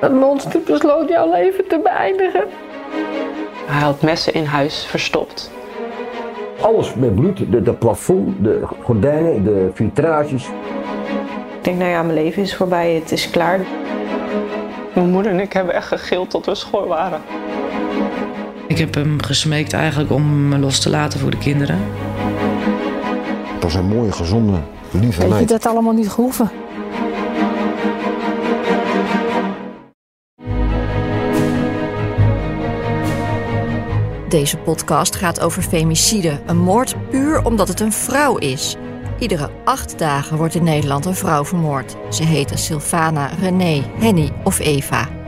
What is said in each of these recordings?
Het monster besloot jouw leven te beëindigen. Hij had messen in huis verstopt. Alles met bloed, de, de plafond, de gordijnen, de filtrages. Ik denk, nou ja, mijn leven is voorbij, het is klaar. Mijn moeder en ik hebben echt gegild tot we schoor waren. Ik heb hem gesmeekt eigenlijk om me los te laten voor de kinderen. Het was een mooie, gezonde, lieve Weet je dat allemaal niet gehoeven? Deze podcast gaat over femicide, een moord puur omdat het een vrouw is. Iedere acht dagen wordt in Nederland een vrouw vermoord. Ze heten Sylvana, René, Henny of Eva.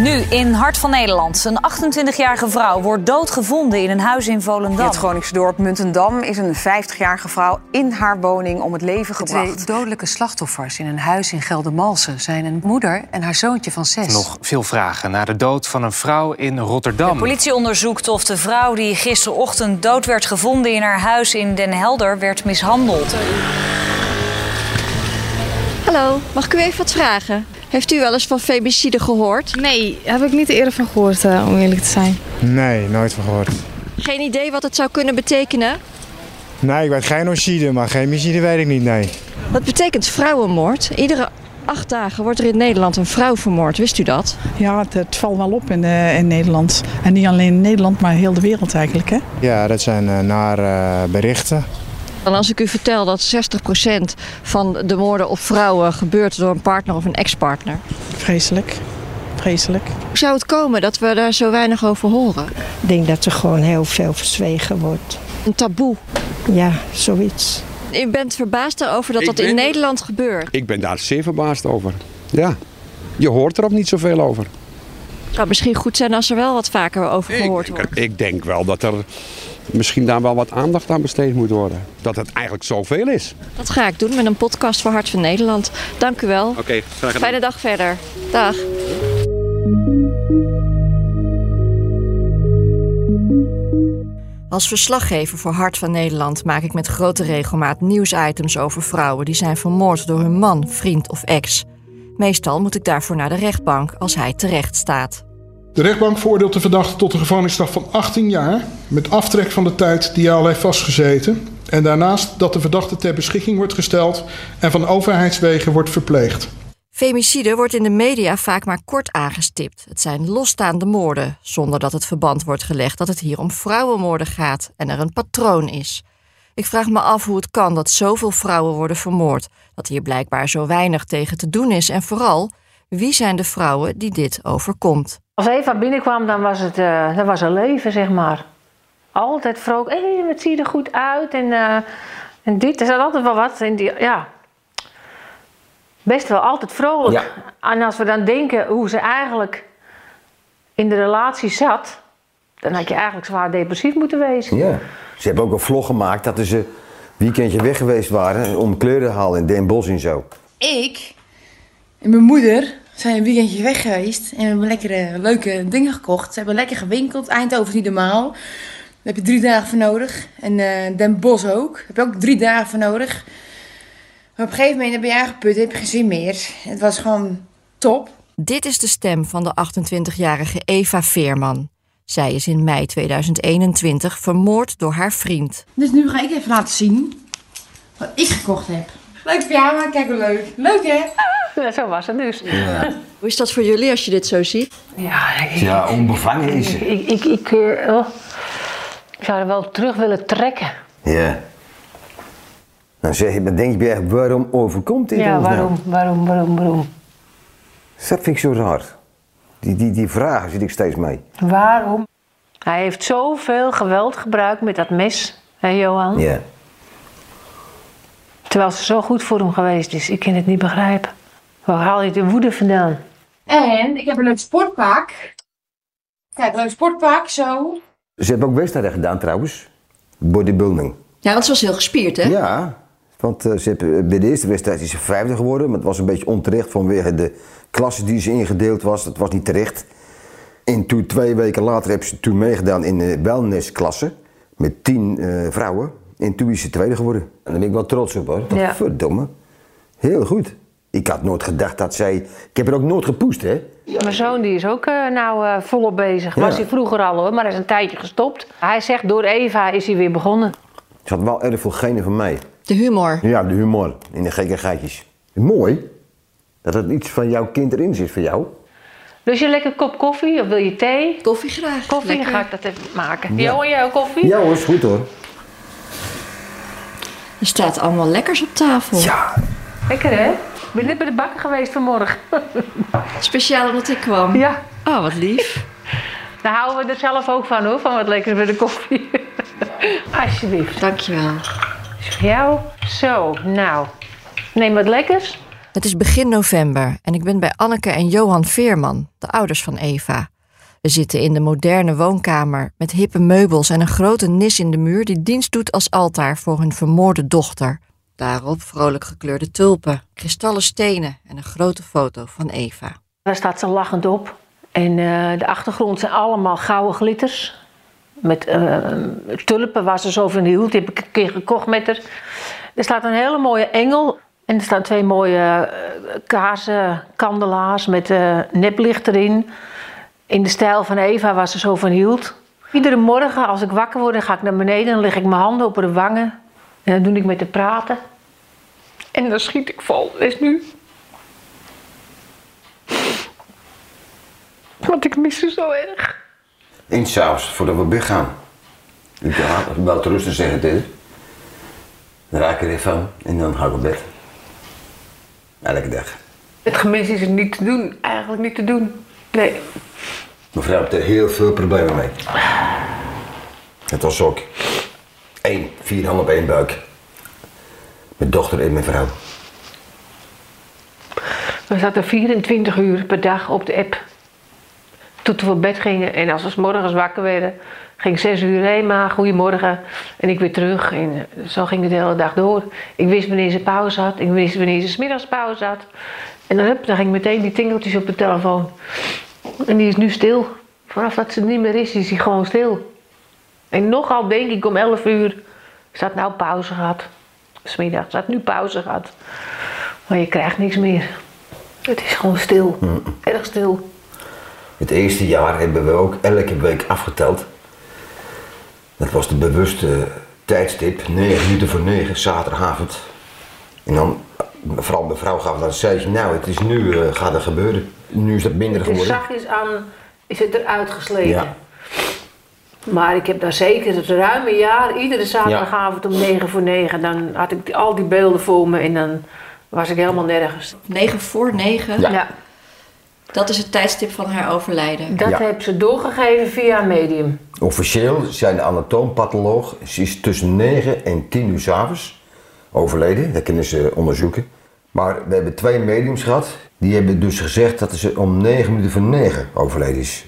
Nu in Hart van Nederland. Een 28-jarige vrouw wordt doodgevonden in een huis in Volendam. In het Groningse dorp Muntendam is een 50-jarige vrouw in haar woning om het leven gebracht. Twee dodelijke slachtoffers in een huis in Geldermalsen zijn een moeder en haar zoontje van zes. Nog veel vragen naar de dood van een vrouw in Rotterdam. De politie onderzoekt of de vrouw die gisterochtend dood werd gevonden in haar huis in Den Helder werd mishandeld. Hallo, mag ik u even wat vragen? Heeft u wel eens van femicide gehoord? Nee, heb ik niet eerder van gehoord, eh, om eerlijk te zijn. Nee, nooit van gehoord. Geen idee wat het zou kunnen betekenen? Nee, ik weet genocide, maar chemicide weet ik niet, nee. Dat betekent vrouwenmoord. Iedere acht dagen wordt er in Nederland een vrouw vermoord. Wist u dat? Ja, het, het valt wel op in, eh, in Nederland. En niet alleen in Nederland, maar heel de wereld eigenlijk. Hè? Ja, dat zijn uh, nare berichten. En als ik u vertel dat 60% van de moorden op vrouwen gebeurt door een partner of een ex-partner. Vreselijk. Vreselijk. Hoe zou het komen dat we daar zo weinig over horen? Ik denk dat er gewoon heel veel verzwegen wordt. Een taboe. Ja, zoiets. U bent verbaasd erover dat dat in Nederland gebeurt? Ik ben daar zeer verbaasd over. Ja, je hoort er ook niet zoveel over. Het zou misschien goed zijn als er wel wat vaker over gehoord ik, wordt. Ik denk wel dat er misschien daar wel wat aandacht aan besteed moet worden. Dat het eigenlijk zoveel is. Dat ga ik doen met een podcast voor Hart van Nederland. Dank u wel. Oké, okay, graag gedaan. Fijne dag verder. Dag. Als verslaggever voor Hart van Nederland maak ik met grote regelmaat nieuwsitems over vrouwen die zijn vermoord door hun man, vriend of ex. Meestal moet ik daarvoor naar de rechtbank als hij terecht staat. De rechtbank veroordeelt de verdachte tot een gevangenisstraf van 18 jaar met aftrek van de tijd die hij al heeft vastgezeten. En daarnaast dat de verdachte ter beschikking wordt gesteld en van overheidswegen wordt verpleegd. Femicide wordt in de media vaak maar kort aangestipt. Het zijn losstaande moorden, zonder dat het verband wordt gelegd dat het hier om vrouwenmoorden gaat en er een patroon is. Ik vraag me af hoe het kan dat zoveel vrouwen worden vermoord, dat hier blijkbaar zo weinig tegen te doen is en vooral, wie zijn de vrouwen die dit overkomt? Als Eva binnenkwam, dan was het uh, dan was een leven, zeg maar. Altijd vrolijk. Hé, hey, wat zie je er goed uit. En, uh, en dit, er zat altijd wel wat in die, ja. Best wel altijd vrolijk. Ja. En als we dan denken hoe ze eigenlijk in de relatie zat, dan had je eigenlijk zwaar depressief moeten wezen. Ja. Ze hebben ook een vlog gemaakt dat ze een weekendje weg geweest waren om kleuren te halen in Den Bosch en zo. Ik en mijn moeder zijn een weekendje weg geweest en we hebben lekkere leuke dingen gekocht. Ze hebben lekker gewinkeld. Eindhoven is niet normaal. Daar heb je drie dagen voor nodig. En uh, Den Bosch ook. Daar heb je ook drie dagen voor nodig. Maar op een gegeven moment ben je aangeput, heb je geen zin meer. Het was gewoon top. Dit is de stem van de 28-jarige Eva Veerman. Zij is in mei 2021 vermoord door haar vriend. Dus nu ga ik even laten zien wat ik gekocht heb. Leuk pyjama, kijk hoe leuk. Leuk hè? Ja, zo was het dus. Ja. Hoe is dat voor jullie als je dit zo ziet? Ja, ik, ja onbevangen is. Ik, ik, ik, ik, oh, ik zou er wel terug willen trekken. Ja. Dan zeg je, dan denk je bij echt, waarom overkomt dit Ja, ons waarom, nou? waarom, waarom, waarom? Dat vind ik zo raar. Die, die, die vragen zit ik steeds mee. Waarom? Hij heeft zoveel geweld gebruikt met dat mes, hè Johan? Ja. Terwijl ze zo goed voor hem geweest is. Ik kan het niet begrijpen. Waar haal je de woede vandaan? En ik heb een leuk sportpak. Kijk, een leuk sportpak, zo. Ze hebben ook wedstrijden gedaan trouwens. Bodybuilding. Ja, want ze was heel gespierd, hè? Ja, want uh, ze hebben, bij de eerste wedstrijd is ze vijfde geworden. Maar het was een beetje onterecht vanwege de klasse die ze ingedeeld was. Dat was niet terecht. En toen twee weken later hebben ze toen meegedaan in de wellnessklasse. Met tien uh, vrouwen. En toen is ze tweede geworden. En daar ben ik wel trots op hoor. Ja. Verdomme. Heel goed. Ik had nooit gedacht dat zij... Ik heb er ook nooit gepoest, hè? Mijn zoon die is ook eh, nou eh, volop bezig. Ja. Was hij vroeger al hoor, maar hij is een tijdje gestopt. Hij zegt door Eva is hij weer begonnen. Ze had wel erg veel genen van mij. De humor. Ja, de humor in de gekkigheidjes. Mooi dat er iets van jouw kind erin zit voor jou. Dus je lekker kop koffie of wil je thee? Koffie graag. Koffie, Lekker. ga ik dat even maken. Ja. Jo, en jij ook koffie? Ja hoor, is goed hoor. Er staat allemaal lekkers op tafel. Ja. Lekker hè? Ik ben net bij de bakker geweest vanmorgen. Speciaal omdat ik kwam. Ja. Oh, wat lief. Daar houden we er zelf ook van hoor, van wat lekkers bij de koffie. Alsjeblieft. Dankjewel. Is voor jou? Zo, nou. Neem wat lekkers. Het is begin november en ik ben bij Anneke en Johan Veerman, de ouders van Eva. We zitten in de moderne woonkamer met hippe meubels en een grote nis in de muur die dienst doet als altaar voor hun vermoorde dochter. Daarop vrolijk gekleurde tulpen, kristallen stenen en een grote foto van Eva. Daar staat ze lachend op. En eh, de achtergrond zijn allemaal gouden glitters. Met eh, tulpen waar ze zo van hield. Die heb ik een keer gekocht met haar. Er staat een hele mooie engel. En er staan twee mooie eh, kaarsen, kandelaars met eh, neplicht erin. In de stijl van Eva waar ze zo van hield. Iedere morgen als ik wakker word, dan ga ik naar beneden. Dan leg ik mijn handen op haar wangen. En dan doe ik met haar praten. En dan schiet ik vol. Dat is nu. Want ik mis ze zo erg. Eens s'avonds, voordat we weggaan. Ik ga wel te rusten zeggen dit. Dan raak ik er even van en dan ga ik op bed. Elke dag. Het gemis is niet te doen. Eigenlijk niet te doen. Nee. Mijn vrouw heeft er heel veel problemen mee. Het was ook één, vier handen op één buik. Mijn dochter en mijn vrouw. We zaten 24 uur per dag op de app. Tot we op bed gingen. En als we 's morgens wakker werden, ging ik 6 uur heen, maar goedemorgen. En ik weer terug. En eh, zo ging het de hele dag door. Ik wist wanneer ze pauze had. Ik wist wanneer ze 's middags pauze had. En dan, dan ging meteen die tingeltjes op de telefoon. En die is nu stil. Vanaf dat ze niet meer is, is hij gewoon stil. En nogal denk ik om 11 uur. Ze had nou pauze gehad. Smiddags. Ze had nu pauze gehad. Maar je krijgt niks meer. Het is gewoon stil. Erg stil. Het eerste jaar hebben we ook elke week afgeteld. Dat was de bewuste tijdstip, 9 minuten voor 9, zaterdagavond. En dan, vooral mijn vrouw gaf dan een seintje, nou het is nu, eh, gaat er gebeuren. Nu is dat minder Het is geworden. zachtjes aan, is het eruit gesleten. Ja. Maar ik heb daar zeker het ruime jaar, iedere zaterdagavond om 9 voor 9, dan had ik al die beelden voor me en dan was ik helemaal nergens. 9 voor 9. Ja. Dat is het tijdstip van haar overlijden. Dat Ja. heb ze doorgegeven via een medium. Officieel zijn de anatoompatholoog, ze is tussen 9 en 10 uur s'avonds overleden. Dat kunnen ze onderzoeken. Maar we hebben twee mediums gehad. Die hebben dus gezegd dat ze om 9 minuten voor 9 overleden is.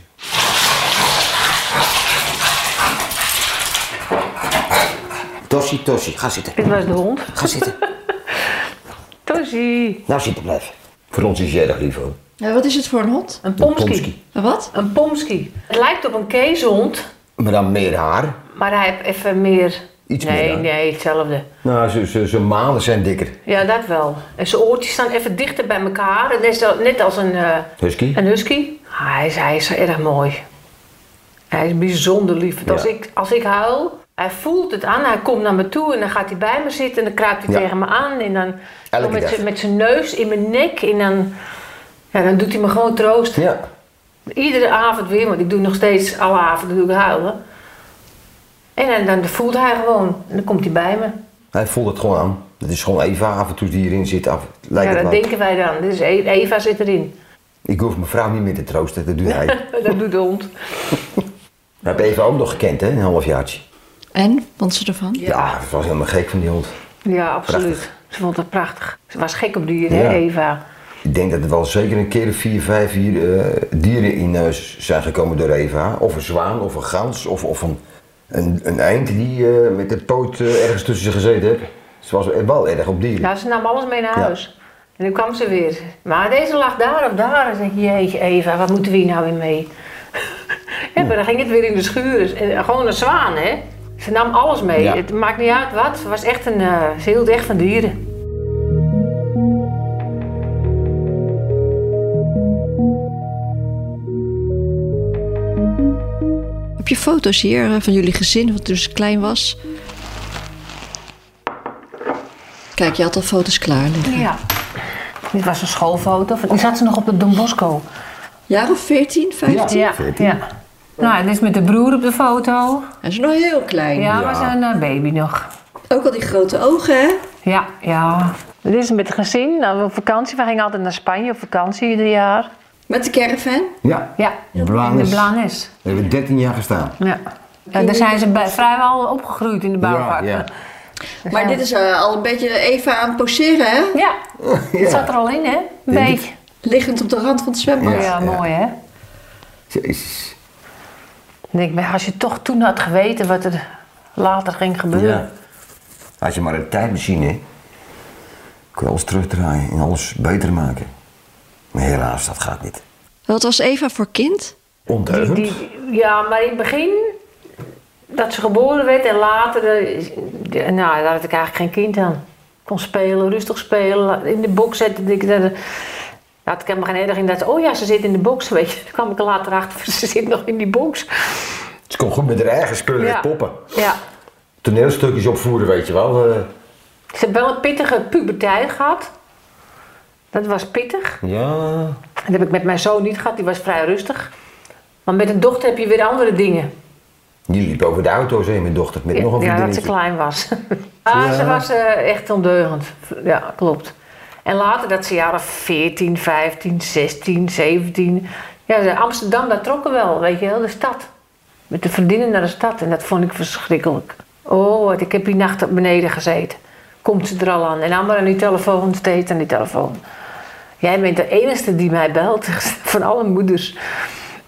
Tossie, Tossie, ga zitten. Dit was de hond. Ga zitten. Tosie. Nou zitten blijven. Voor ons is jij erg lief hoor. Ja, wat is het voor een hond? Een pomski. pomski. Een wat? Een pomski. Het lijkt op een keeshond, Maar dan meer haar. maar hij heeft even meer... Iets nee, meer dan. nee, hetzelfde. Nou, zijn ze, malen zijn dikker. Ja, dat wel. En zijn oortjes staan even dichter bij elkaar. Net, als een, eh, Husky. een husky. Hij is, hij is erg mooi. Hij is bijzonder lief. Als, ik, als ik huil, hij voelt het aan. Hij komt naar me toe en dan gaat hij bij me zitten. En dan kruipt hij Ja. tegen me aan. En dan zijn- met zijn neus in mijn nek. En dan, ja, dan doet hij me gewoon troosten. Ja. Iedere avond weer, want ik doe nog steeds alle avonden doe ik huilen. En dan, dan voelt hij gewoon. En dan komt hij bij me. Hij voelt het gewoon aan. Het is gewoon Eva af en toe die hierin zit. Af, lijkt ja, het dat denken wij dan. Dus E- Eva zit erin. Ik hoef mijn vrouw niet meer te troosten, dat doet hij. dat doet de hond. We hebben Eva ook nog gekend, hè, een halfjaartje. En? Vond ze ervan? Ja, ze was helemaal gek van die hond. Ja, absoluut. Prachtig. Ze vond het prachtig. Ze was gek op dieren, Ja. hè, Eva. Ik denk dat er wel zeker een keer vier, vijf hier, eh, dieren in huis zijn gekomen door Eva. Of een zwaan, of een gans, of, of een, een, een eind die eh, met de poot eh, ergens tussen ze gezeten heeft. Ze was wel erg op dieren. Ja, ze nam alles mee naar huis. En nu kwam ze weer. Maar deze lag daar of daar. En zeg ik, jeetje Eva, wat moeten we hier nou weer mee? ja, maar dan ging het weer in de schuur. En gewoon een zwaan, hè. Ze nam alles mee. Ja. Het maakt niet uit wat. Ze was echt een... eh, ze hield echt van dieren. Heb je foto's hier eh, van jullie gezin, wat dus klein was? Kijk, je had al foto's klaar liggen. Ja. Dit was een schoolfoto. Die zat ze nog op de Don Bosco. Jaar of 14, 15? Ja, ja. Nou, dit is met de broer op de foto. Hij is nog heel klein. Ja, we zijn een baby nog. Ook al die grote ogen, hè? Ja, ja. Dit is met het gezin. Nou, op vakantie. We gingen altijd naar Spanje op vakantie ieder jaar. Met de caravan? Ja. Ja, In Blanes. in de Blanes. We hebben 13 jaar gestaan. Ja. ja daar zijn ze bij, vrijwel opgegroeid in de bouwvak. Ja, ja. Maar dit is eh, al een beetje Eva aan het poseren, hè? Ja, het zat er al in, hè? Een beetje. Liggend op de rand van het zwembad. Ja, Ja, ja. mooi, hè? Jezus. Ik denk, maar als je toch toen had geweten wat er later ging gebeuren. Ja. Als je maar een tijdmachine, kun je alles terugdraaien en alles beter maken. Maar helaas, dat gaat niet. Wat was Eva voor kind? Ondeugend. Die, ja, maar in het begin, dat ze geboren werd en later, eh, de- nou, daar had ik eigenlijk geen kind aan. Kon spelen, rustig spelen, in de box zetten. Ik, dat, had ik helemaal geen erg in dat, oh ja, ze zit in de box, weet je. Toen kwam ik er later achter, ze zit nog in die box. Ze kon goed met haar eigen spullen Ja. poppen. Ja. Toneelstukjes opvoeren, weet je wel. eh. Ze heeft wel een pittige puberteit gehad. Dat was pittig. ja. Dat heb ik met mijn zoon niet gehad, die was vrij rustig. Maar met een dochter heb je weer andere dingen. Die liep over de auto's heen, mijn dochter, met nog een ja, dat ze klein was. ah, Ze was eh, echt ondeugend. Ja, klopt. En later dat ze jaren 14, 15, 16, 17. Ja, Amsterdam, daar trokken wel, weet je wel, de stad. Met de vriendinnen naar de stad. En dat vond ik verschrikkelijk. Oh, wat, ik heb die nacht beneden gezeten. Komt ze er al aan. En dan maar aan die telefoon, steeds aan die telefoon. Jij bent de enige die mij belt. Van alle moeders.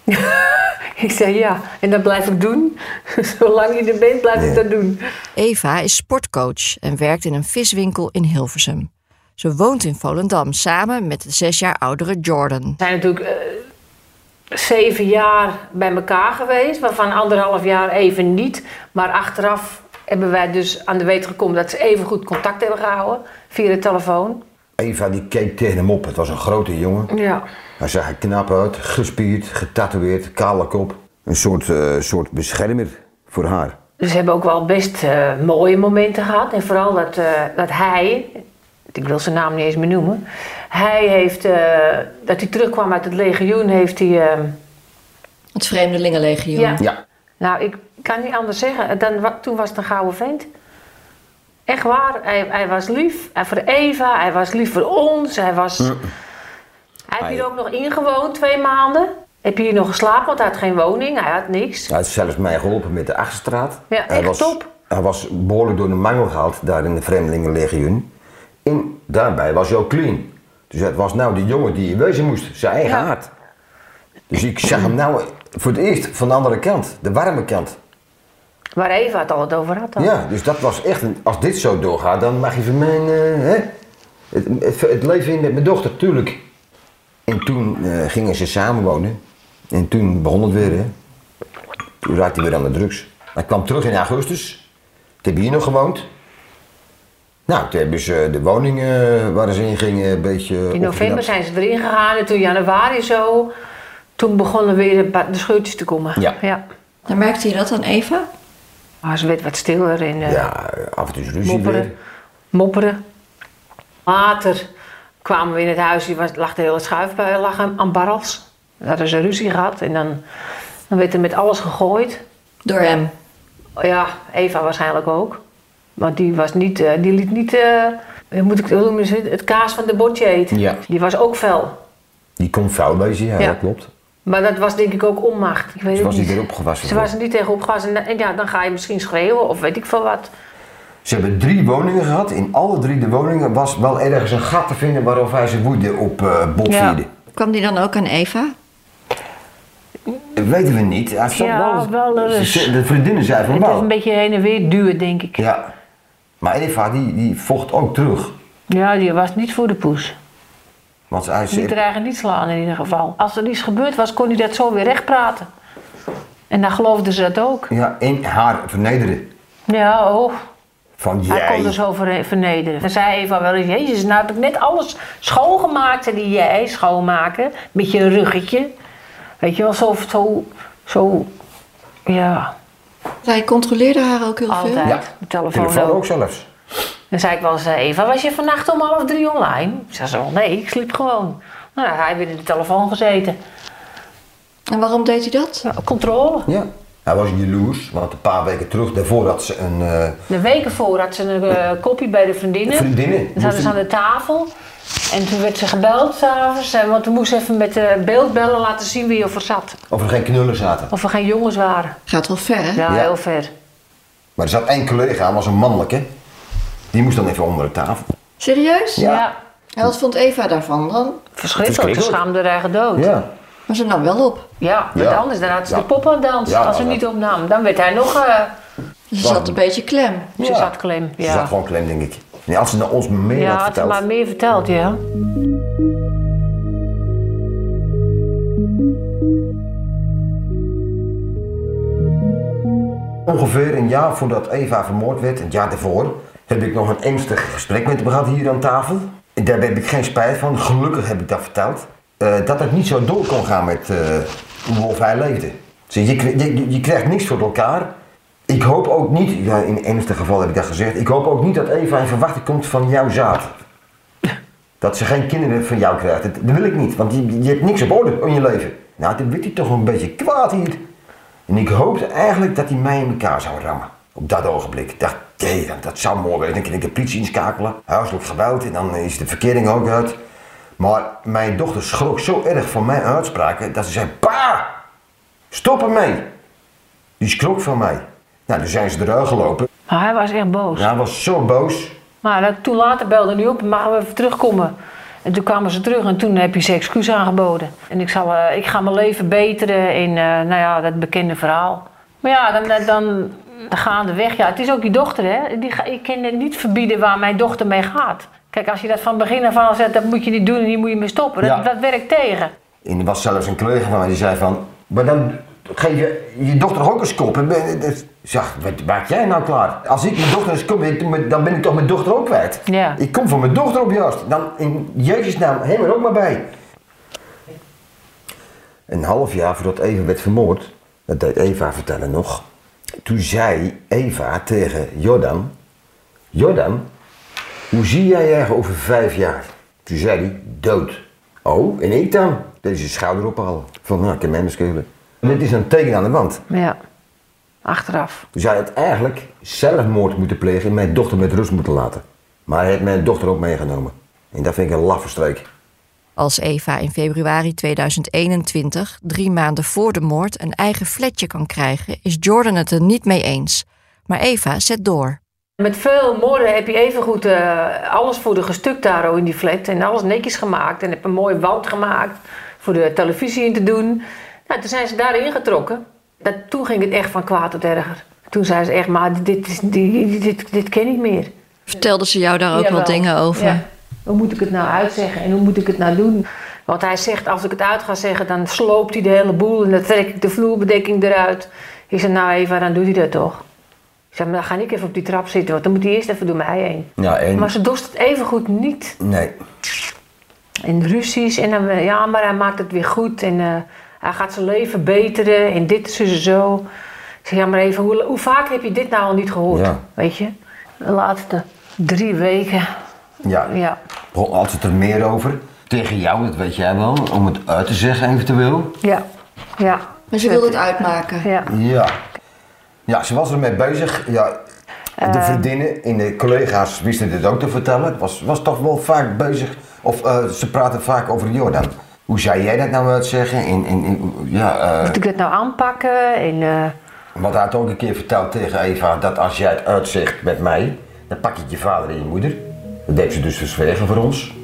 ik zei ja. En dat blijf ik doen. Zolang je er bent, blijf ik dat doen. Eva is sportcoach en werkt in een viswinkel in Hilversum. Ze woont in Volendam samen met de zes jaar oudere Jordan. We zijn natuurlijk eh, zeven jaar bij elkaar geweest, waarvan anderhalf jaar even niet. Maar achteraf hebben wij dus aan de weet gekomen dat ze even goed contact hebben gehouden via de telefoon. Eva die keek tegen hem op. Het was een grote jongen. Ja. Hij zag er knap uit, gespierd, getatoeëerd, kale kop. Een soort, eh, soort beschermer voor haar. Dus we hebben ook wel best eh, mooie momenten gehad. En vooral dat, eh, dat hij, ik wil zijn naam niet eens meer noemen. Hij heeft, eh, dat hij terugkwam uit het legioen, heeft hij... Het Vreemdelingenlegioen. Ja. Ja. Nou, ik kan niet anders zeggen. Dan, toen was het een gouden vent. Echt waar. Hij, hij was lief hij voor Eva. Hij was lief voor ons. Hij was... Hij heeft hier ook nog ingewoond twee maanden. Heb je hier nog geslapen, want hij had geen woning. Hij had niks. Hij heeft zelfs mij geholpen met de Achterstraat. Ja, hij echt was, top. Hij was behoorlijk door de mangel gehaald daar in de Vreemdelingenlegioen. En daarbij was hij ook clean. Dus het was nou de jongen die je wezen moest, zijn eigen Ja. hart. Dus ik zag hem nou voor het eerst van de andere kant, de warme kant. Waar Eva het altijd over had. dan. Ja, dus dat was echt, een, als dit zo doorgaat, dan mag je van mij, eh, hè? Het, het, het leven in met mijn dochter, tuurlijk. En toen eh, gingen ze samenwonen. En toen begon het weer, hè. Toen raakte hij weer aan de drugs. Hij kwam terug in augustus. Toen heb je hier nog gewoond. Nou, toen hebben ze de woning eh, waar ze in gingen een beetje In november zijn ze erin gegaan. En toen januari zo... Toen begonnen weer de scheurtjes te komen. Ja. ja. Dan merkte je dat aan Eva? Maar ze werd wat stiller en eh, Ja, af en toe is ruzie mopperen. weer. Mopperen. Later kwamen we in het huis. Die was, lag de hele schuif bij, lag aan, aan barrels. Daar hadden ze ruzie gehad. En dan, dan werd er met alles gegooid. Door hem? Ja, Eva waarschijnlijk ook. Want die, was niet, eh, die liet niet... eh, hoe moet ik het, het kaas van de bordje eten. Ja. Die was ook fel. Die kon vuil wezen, ja, Ja. dat klopt. Maar dat was denk ik ook onmacht. Ik weet Ze het was niet niet. weer opgewassen. Ze was er niet tegen opgewassen. En, ja, dan ga je misschien schreeuwen of weet ik veel wat. Ze hebben drie woningen gehad. In alle drie de woningen was wel ergens een gat te vinden waarover hij zijn woede op eh botvierde. Kwam die dan ook aan Eva? Dat weten we niet. Hij zat Ja, wel eens. Ze- De vriendinnen zeiden van Het is wel. een beetje heen en weer duwen, denk ik. Ja. Maar Eva die, die vocht ook terug. Ja, die was niet voor de poes. Want hij Niet zei, dreigen, niet slaan in ieder geval. Als er iets gebeurd was, kon hij dat zo weer recht praten. En dan geloofden ze dat ook. ja, en haar vernederen. Ja, oh. Van Hij kon jij. er zo ver- vernederen. Dan zei Eva wel eens, jezus, nou heb ik net alles schoongemaakt. Zei die jij, schoonmaken, met je ruggetje. Weet je wel, zo, zo, zo Ja, Hij controleerde haar ook heel altijd. veel. Ja, De telefoon, telefoon ook zelfs. Dan zei ik wel eens, eh, Eva, was je vannacht om half drie online? Ik zei zo, nee, ik sliep gewoon. Nou, hij heeft weer in de telefoon gezeten. En waarom deed hij dat? controle. Ja. Hij was jaloers, want een paar weken terug, daarvoor had ze een... eh, De weken voor had ze een eh, kopie bij de vriendinnen. Vriendinnen. Dan zaten ze aan de tafel. En toen werd ze gebeld s'avonds. Want we moesten even met de beeldbellen laten zien wie er zat. of er geen knullen zaten. Of er geen jongens waren. Gaat wel ver, hè? Ja, Ja. heel ver. Maar er zat één collega, was een mannelijke. Die moest dan even onder de tafel. Serieus? Ja. En wat vond Eva daarvan dan? Verschrikkelijk. Ze schaamde haar eigen dood. Ja. Maar ze nam wel op. Ja, Ja. want anders dan had ze Ja. de pop aan dans. Ja, als ze niet opnam. Dan werd hij nog... eh Ze zat een beetje klem. Ze Ja. zat klem. Ze Ja, zat gewoon klem, denk ik. Nee, als ze naar ons meer ja had had ze verteld. maar meer verteld, ja. Ongeveer een jaar voordat Eva vermoord werd, een jaar daarvoor, heb ik nog een ernstig gesprek met hem gehad hier aan tafel. Daar heb ik geen spijt van, gelukkig heb ik dat verteld. Eh, dat het niet zo door kon gaan met eh, hoe hij leefde. Zie, je, je, je- krijgt niks voor elkaar. Ik hoop ook niet, ja, in ernstig geval heb ik dat gezegd, ik hoop ook niet dat Eva in verwachting komt van jouw zaad. Dat ze geen kinderen van jou krijgt. Dat, wil ik niet, want je, je hebt niks op orde in je leven. Nou, dan werd hij toch een beetje kwaad hier. En ik hoopte eigenlijk dat hij mij in elkaar zou rammen. Op dat ogenblik. Hé, dat, zou mooi zijn. Dan kan ik de politie inschakelen. Huiselijk geweld en dan is de verkering ook uit. Maar mijn dochter schrok zo erg van mijn uitspraken dat ze zei, pa, stop ermee. Die schrok van mij. Nou, toen zijn ze eruit gelopen. Maar hij was echt boos. Ja, hij was zo boos. Maar toen later belde hij op, mag we even terugkomen? En toen kwamen ze terug en toen heb je ze excuus aangeboden. En ik, zal, eh, ik ga mijn leven beteren in, eh, nou ja, dat bekende verhaal. Maar ja, dan, dan gaandeweg, ja, het is ook je dochter, hè. Die, ik kan het niet verbieden waar mijn dochter mee gaat. Kijk, als je dat van begin af aan zegt, dat moet je niet doen en hier moet je mee stoppen. Dat, Ja. dat werkt tegen. En er was zelfs een collega van mij die zei van, maar dan geef je je dochter ook een kop. Zeg, wat maak jij nou klaar? Als ik mijn dochter eens kom, dan ben ik toch mijn dochter ook kwijt. Ja. Ik kom voor mijn dochter op juist. Dan in Jezus naam, hem er ook maar bij. Een half jaar voordat Eva werd vermoord, dat deed Eva vertellen nog. Toen zei Eva tegen Jordan, Jordan, hoe zie jij er over vijf jaar? Toen zei hij, dood. Oh, en ik dan? Zijn schouder ophalen. Van, nou, ik kan mij. Dit is een teken aan de wand. Ja, achteraf. Dus hij had eigenlijk zelfmoord moeten plegen en mijn dochter met rust moeten laten. Maar hij heeft mijn dochter ook meegenomen. En dat vind ik een laffe streek. Als Eva in februari 2021, drie maanden voor de moord, een eigen flatje kan krijgen, is Jordan het er niet mee eens. Maar Eva zet door. Met veel moorden heb je evengoed eh alles voor de gestukt daar in die flat. En alles netjes gemaakt. En heb een mooi wand gemaakt voor de televisie in te doen. Nou, toen zijn ze daarin getrokken. Dat, toen ging het echt van kwaad tot erger. Toen zei ze echt, maar dit, is- dit, dit, dit ken ik meer. Vertelde ze jou daar ook wel dingen over? Ja. Hoe moet ik het nou uitzeggen en hoe moet ik het nou doen? Want hij zegt, als ik het uit ga zeggen, dan sloopt hij de hele boel en dan trek ik de vloerbedekking eruit. Ik zeg, nou Eva, dan doet hij dat toch. Ik zeg, maar dan ga ik even op die trap zitten, want dan moet hij eerst even door mij heen. Ja, en... Maar ze dorst het evengoed niet. Nee. En ruzies en dan, ja, maar hij maakt het weer goed en eh, hij gaat zijn leven beteren en dit is dus zo. Ik zeg, ja, maar even, hoe, hoe vaak heb je dit nou al niet gehoord? Ja. Weet je? De laatste drie weken. Ja. Ja. Altijd er meer over. Tegen jou, dat weet jij wel, om het uit te zeggen eventueel. Ja. Ja. Maar ze wilde het uitmaken. Ja. Ja. Ja, ze was ermee bezig. Ja, de vriendinnen en de collega's wisten dit ook te vertellen. Het was, was toch wel vaak bezig, of eh, ze praten vaak over Jordan. Hoe zou jij dat nou uitzeggen? En, en, en, ja, eh, Moet ik dat nou aanpakken? En, eh, Want hij had ook een keer verteld tegen Eva dat als jij het uitzegt met mij, dan pak ik je vader en je moeder. Dat deed ze dus verzwegen voor ons.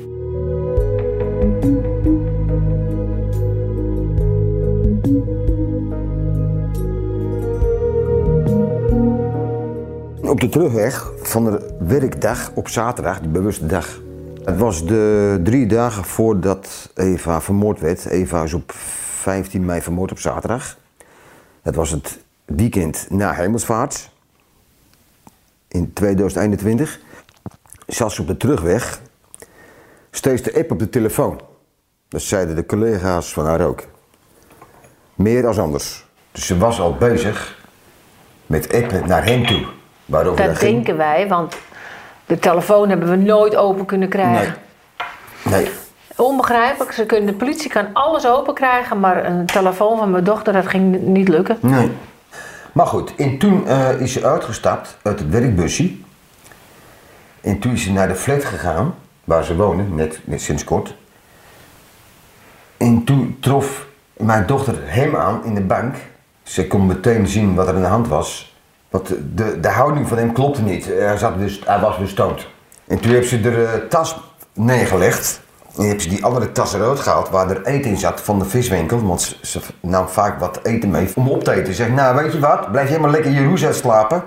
Op de terugweg van de werkdag op zaterdag, die bewuste dag. Het was de drie dagen voordat Eva vermoord werd. Eva is op 15 mei vermoord op zaterdag. Het was het weekend na Hemelsvaart in 2021. Zelfs op de terugweg steeds de app op de telefoon. Dat zeiden de collega's van haar ook. Meer als anders. Dus ze was al bezig met appen naar hem toe. Waarover Dat ging. denken wij, want de telefoon hebben we nooit open kunnen krijgen. Nee. Onbegrijpelijk, ze kunnen, de politie kan alles open krijgen, maar een telefoon van mijn dochter, dat ging niet lukken. Nee. Maar goed, en toen eh, is ze uitgestapt uit het werkbusje. Ze naar de flat gegaan, waar ze wonen, net, net sinds kort. En toen trof mijn dochter hem aan in de bank. Ze kon meteen zien wat er aan de hand was. Want de, de houding van hem klopte niet. Hij, zat dus, hij was dus dood. En toen heeft ze de eh, tas neergelegd. En heeft ze die andere tas eruit gehaald waar er eten in zat van de viswinkel. Want ze, nam vaak wat eten mee om op te eten. Ze zegt, nou weet je wat, blijf jij maar lekker in je roes uitslapen.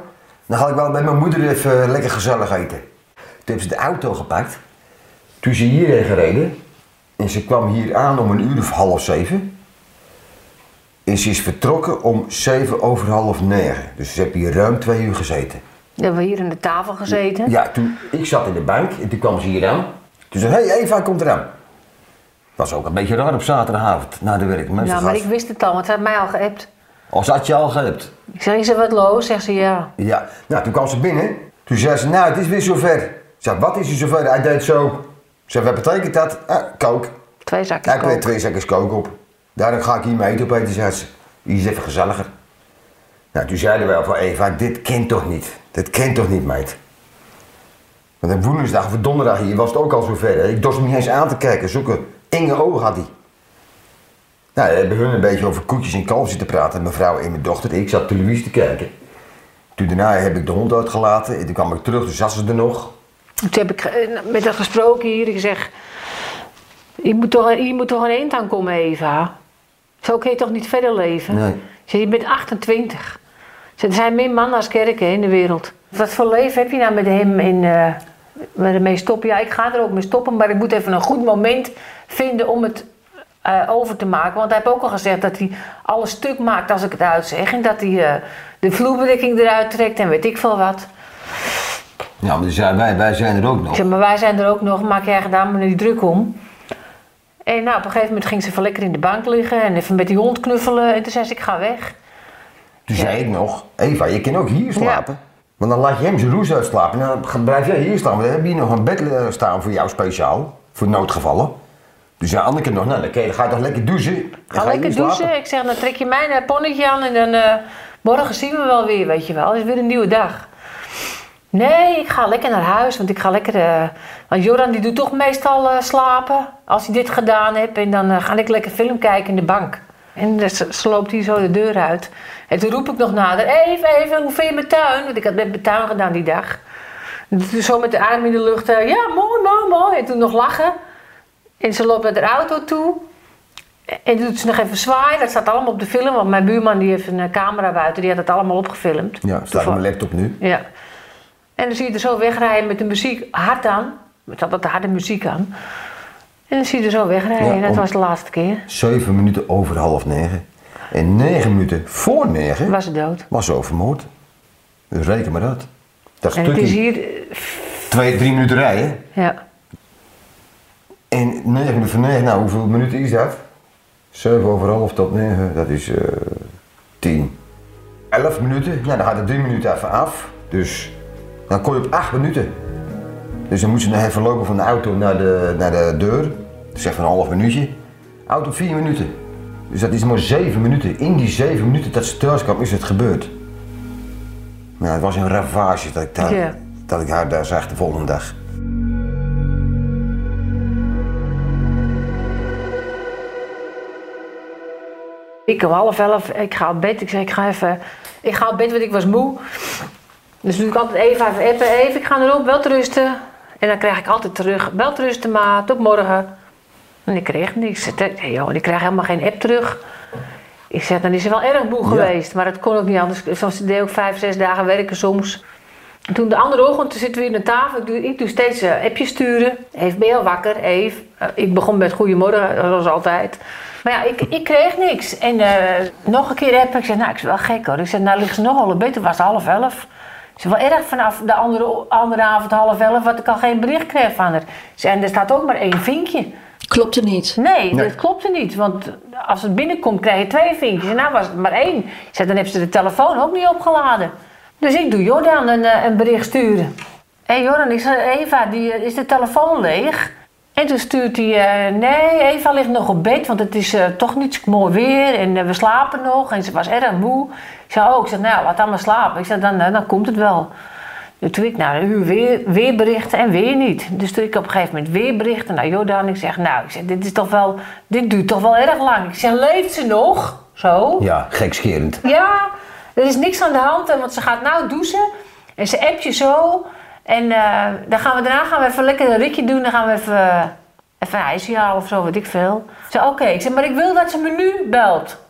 Dan ga ik wel bij mijn moeder even eh, lekker gezellig eten. Toen heeft ze de auto gepakt. Toen is ze hierheen gereden. En ze kwam hier aan om een uur of half zeven. En ze is vertrokken om zeven over half negen. Dus ze heeft hier ruim twee uur gezeten. We hebben hier aan de tafel gezeten. Ja, toen, ik zat in de bank en toen kwam ze hier aan. Toen zei hé hey, Eva komt eraan. Was ook een beetje raar op zaterdagavond na de werk. Nou, maar ik wist het al, want ze had mij al geappt. Als had je al gehept. Ik zeg, is er wat los? Zegt ze, ja. Ja, nou toen kwam ze binnen. Toen zei ze, nou het is weer zover. Ik zei, wat is er zover? Hij deed zo. Ik zei, wat betekent dat? Ah, kook. Twee zakjes Hij kreeg kook. twee zakjes kook op. Daarom ga ik hier mee eten zei ze. Hier is even gezelliger. Nou, toen zeiden wij al van Eva, dit kent toch niet? Dit kent toch niet, meid? Want op woensdag of donderdag hier was het ook al zover. Ik dorst hem niet eens aan te kijken. Zulke enge ogen had hij. Nou, we hebben hun een beetje over koetjes en kalf zitten praten. Mevrouw en mijn dochter. Ik zat televisie te kijken. Toen daarna heb ik de hond uitgelaten. En toen kwam ik terug, toen zat ze er nog. Toen heb ik eh, met haar gesproken hier. Ik zeg, je moet toch, je moet toch een eind aan komen, Eva. Zo kun je toch niet verder leven? Nee. Je bent 28. Ik zeg, Er zijn meer mannen als kerken in de wereld. Wat voor leven heb je nou met hem in, eh met ermee stoppen? Ja, ik ga er ook mee stoppen, maar ik moet even een goed moment vinden om het eh, over te maken. Want hij heeft ook al gezegd dat hij alles stuk maakt als ik het uitzeg. En dat hij eh, de vloerbedekking eruit trekt en weet ik veel wat. Ja, maar wij, wij zijn er ook Ik nog. zeg, maar wij zijn er ook nog, maak jij gedaan maar niet druk om. En nou, op een gegeven moment ging ze even lekker in de bank liggen en even met die hond knuffelen. En toen zei ze, ik ga weg. Toen zei ik nog, Eva, je kan ook hier slapen. Want dan laat je hem zijn roes uitslapen en dan blijf jij hier staan. Want dan heb je hier nog een bed staan voor jou speciaal, voor noodgevallen. Dus zei Anneke nog, nou dan ga je toch lekker douchen. en Ga lekker slapen. douchen. Ik zeg, dan trek je mijn eh, ponnetje aan en dan eh, morgen zien we wel weer, weet je wel. Het is weer een nieuwe dag. Nee, ik ga lekker naar huis, want ik ga lekker... eh, want Joran die doet toch meestal eh, slapen, als hij dit gedaan heeft. En dan eh, ga ik lekker film kijken in de bank. En dus ze, ze loopt hier zo de deur uit. En toen roep ik nog nader, even, even, hoe vind je mijn tuin? Want ik had met mijn tuin gedaan die dag. En toen zo met de arm in de lucht, ja, mooi, mooi, mooi. En toen nog lachen. En ze loopt naar de auto toe. En toen doet ze nog even zwaaien. Dat staat allemaal op de film. Want mijn buurman die heeft een camera buiten. Die had het allemaal opgefilmd. Ja, staat op mijn laptop nu. Ja. En dan zie je er zo wegrijden met de muziek hard aan. Met altijd de harde muziek aan. En dan zie je er zo wegrijden. Ja, en dat was de laatste keer. Zeven minuten over half negen. En negen minuten voor negen Was ze dood. was ze overmoord. Dus reken maar uit. Dat En het is stukje, hier... eh, twee, drie minuten rijden. Ja. En negen minuten voor negen, nou hoeveel minuten is dat? Zeven over half tot negen, dat is eh tien. Elf minuten, ja dan gaat er drie minuten even af. Dus dan kom je op acht minuten. Dus dan moet ze nog even lopen van de auto naar de, naar de deur. Dat is even een half minuutje. Auto vier minuten. Dus dat is maar zeven minuten. In die zeven minuten dat ze thuis kwam, is het gebeurd. Nou, het was een ravage dat ik, daar, dat ik haar daar zag de volgende dag. Ik om half elf, ik ga op bed. Ik zeg, ik ga even... Ik ga op bed, want ik was moe. Dus doe ik altijd even even appen. Even, ik ga erop, wel te rusten. En dan krijg ik altijd terug, wel te rusten ma, tot morgen. En ik kreeg niks. Hey, joh, ik krijg helemaal geen app terug. Ik zeg, dan is ze wel erg Ja. geweest. Maar dat kon ook niet anders. Ze deed ook vijf, zes dagen werken soms. En toen de andere ochtend zitten we hier aan tafel. Ik doe, ik doe steeds eh, appjes sturen. Eve, ben je al wakker? Eve. Eh, ik begon met goedemorgen, zoals altijd. Maar ja, ik, ik kreeg niks. En eh, nog een keer appen. Ik zei, nou, ik is wel gek hoor. Ik zei, nou ligt ze nogal een beter. was half elf. Zei, wel erg vanaf de andere, andere avond half elf... wat ik al geen bericht kreeg van haar. En er staat ook maar één vinkje. klopte niet? Nee, Nee. dat klopte niet. Want als het binnenkomt krijg je twee vinkjes. En nou was het maar één. Ik zei, dan hebben ze de telefoon ook niet opgeladen. Dus ik doe Jordan een, eh, een bericht sturen. Hé hey Jordan, ik zei, Eva, die, eh, is de telefoon leeg? En toen stuurt hij, eh, nee, Eva ligt nog op bed, want het is toch niet mooi weer en we slapen nog. En ze was erg moe. Ik zei, oh, ik zei, nou, laat dan maar slapen. Ik zei, dan, eh, dan komt het wel. Dus toen ik naar een uur weer, weer berichten en weer niet. Dus toen ik op een gegeven moment weer berichten naar Jordan. Ik zeg, nou, ik zeg, dit, is toch wel, dit duurt toch wel erg lang. Ik zeg, leeft ze nog? Zo. Ja, gekscherend. Ja, er is niks aan de hand, want ze gaat nou douchen. En ze appt je zo. En eh, dan gaan we, daarna gaan we even lekker een ritje doen. Dan gaan we even, even ijsje halen of zo, weet ik veel. Ik zei, oké. Ik zeg, maar ik wil dat ze me nu belt.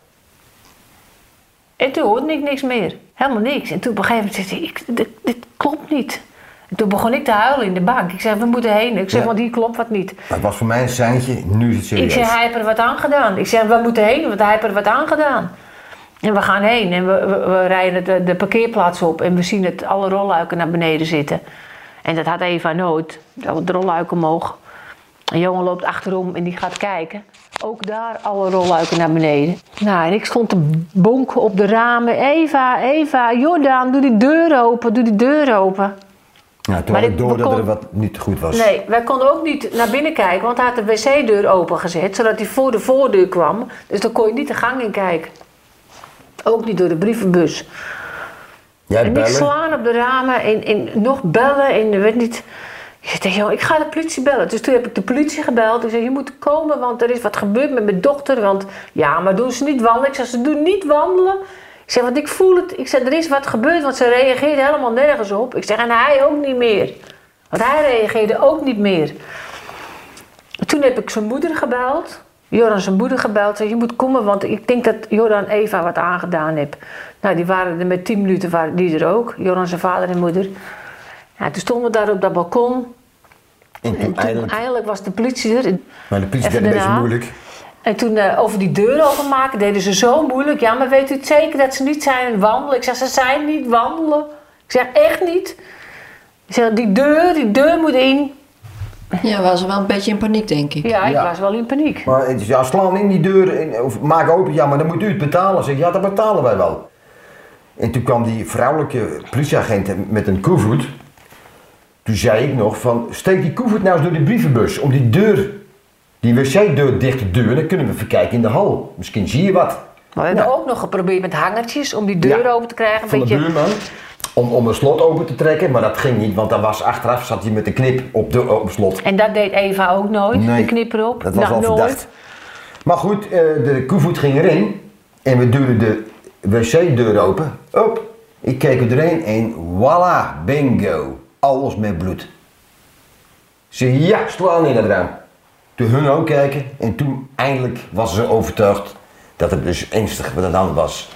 En toen hoorde ik niks meer. Helemaal niks. En toen op een gegeven moment zei ik, dit, dit klopt niet. En toen begon ik te huilen in de bank. Ik zeg, we moeten heen. Ik zeg, Ja. want hier klopt wat niet. Maar het was voor mij een seintje, nu is het serieus. Ik zeg, hij heeft er wat aan gedaan. Ik zeg, we moeten heen, want hij heeft er wat aan gedaan. En we gaan heen en we, we, we rijden de, de parkeerplaats op en we zien het, alle rolluiken naar beneden zitten. En dat had Eva nooit, dat de rolluiken omhoog. Een jongen loopt achterom en die gaat kijken. Ook daar alle rolluiken naar beneden. Nou, en ik stond te bonken op de ramen. Eva, Eva, Jordaan, doe die deur open, doe die deur open. Ja, toen Maar had ik door dat er wat niet goed was. Nee, wij konden ook niet naar binnen kijken, want hij had de wc-deur opengezet, zodat hij voor de voordeur kwam. Dus dan kon je niet de gang in kijken. Ook niet door de brievenbus. Jij en bellen? slaan op de ramen en, en nog bellen en werd niet... Ik zei tegen jou, ik ga de politie bellen. Dus toen heb ik de politie gebeld. Ik zei, je moet komen, want er is wat gebeurd met mijn dochter. Want ja, maar doen ze niet wandelen? Ik zei, ze doen niet wandelen. Ik zeg, want ik voel het. Ik zeg, er is wat gebeurd, want ze reageerde helemaal nergens op. Ik zeg, en hij ook niet meer. Want hij reageerde ook niet meer. Toen heb ik zijn moeder gebeld. Joran zijn moeder gebeld. Zei, je moet komen, want ik denk dat Joran Eva wat aangedaan heeft. Nou, die waren er met tien minuten, waren die er ook. Joran zijn vader en moeder. Ja, toen stonden we daar op dat balkon. En En toen eindelijk... eindelijk was de politie er. Maar de politie deed een beetje moeilijk. En toen eh, over die deur openmaken deden ze zo moeilijk. Ja, maar weet u het zeker dat ze niet zijn wandelen? Ik zeg, ze zijn niet wandelen. Ik zeg, echt niet. Ik zeg, die deur, die deur moet in. Ja, was wel een beetje in paniek, denk ik. Ja, ik Ja. was wel in paniek. Maar ja, slaan in die deur in, of maak open. Ja, maar dan moet u het betalen. Zeg, ik, ja, dat betalen wij wel. En toen kwam die vrouwelijke politieagent met een koevoet. Toen zei ik nog van, steek die koevoet nou eens door die brievenbus. Om die deur, die wc-deur dicht te duwen. Dan kunnen we even kijken in de hal. Misschien zie je wat. Maar we hebben ook nog geprobeerd met hangertjes om die deur open te krijgen. Een Van de beetje- buurman. Om, om een slot open te trekken. Maar dat ging niet, want dan was achteraf zat hij met een knip op, de, op slot. En dat deed Eva ook nooit, Nee, de knipper op. Dat was Nou, nooit. verdacht. Maar goed, eh, de koevoet ging erin. En we duwden de wc-deur open. Op. Ik keek er erin en voilà, bingo. Alles met bloed. Ze ja, slaan in dat raam. Toen hun ook kijken en toen eindelijk was ze overtuigd dat het dus ernstig wat aan de hand was.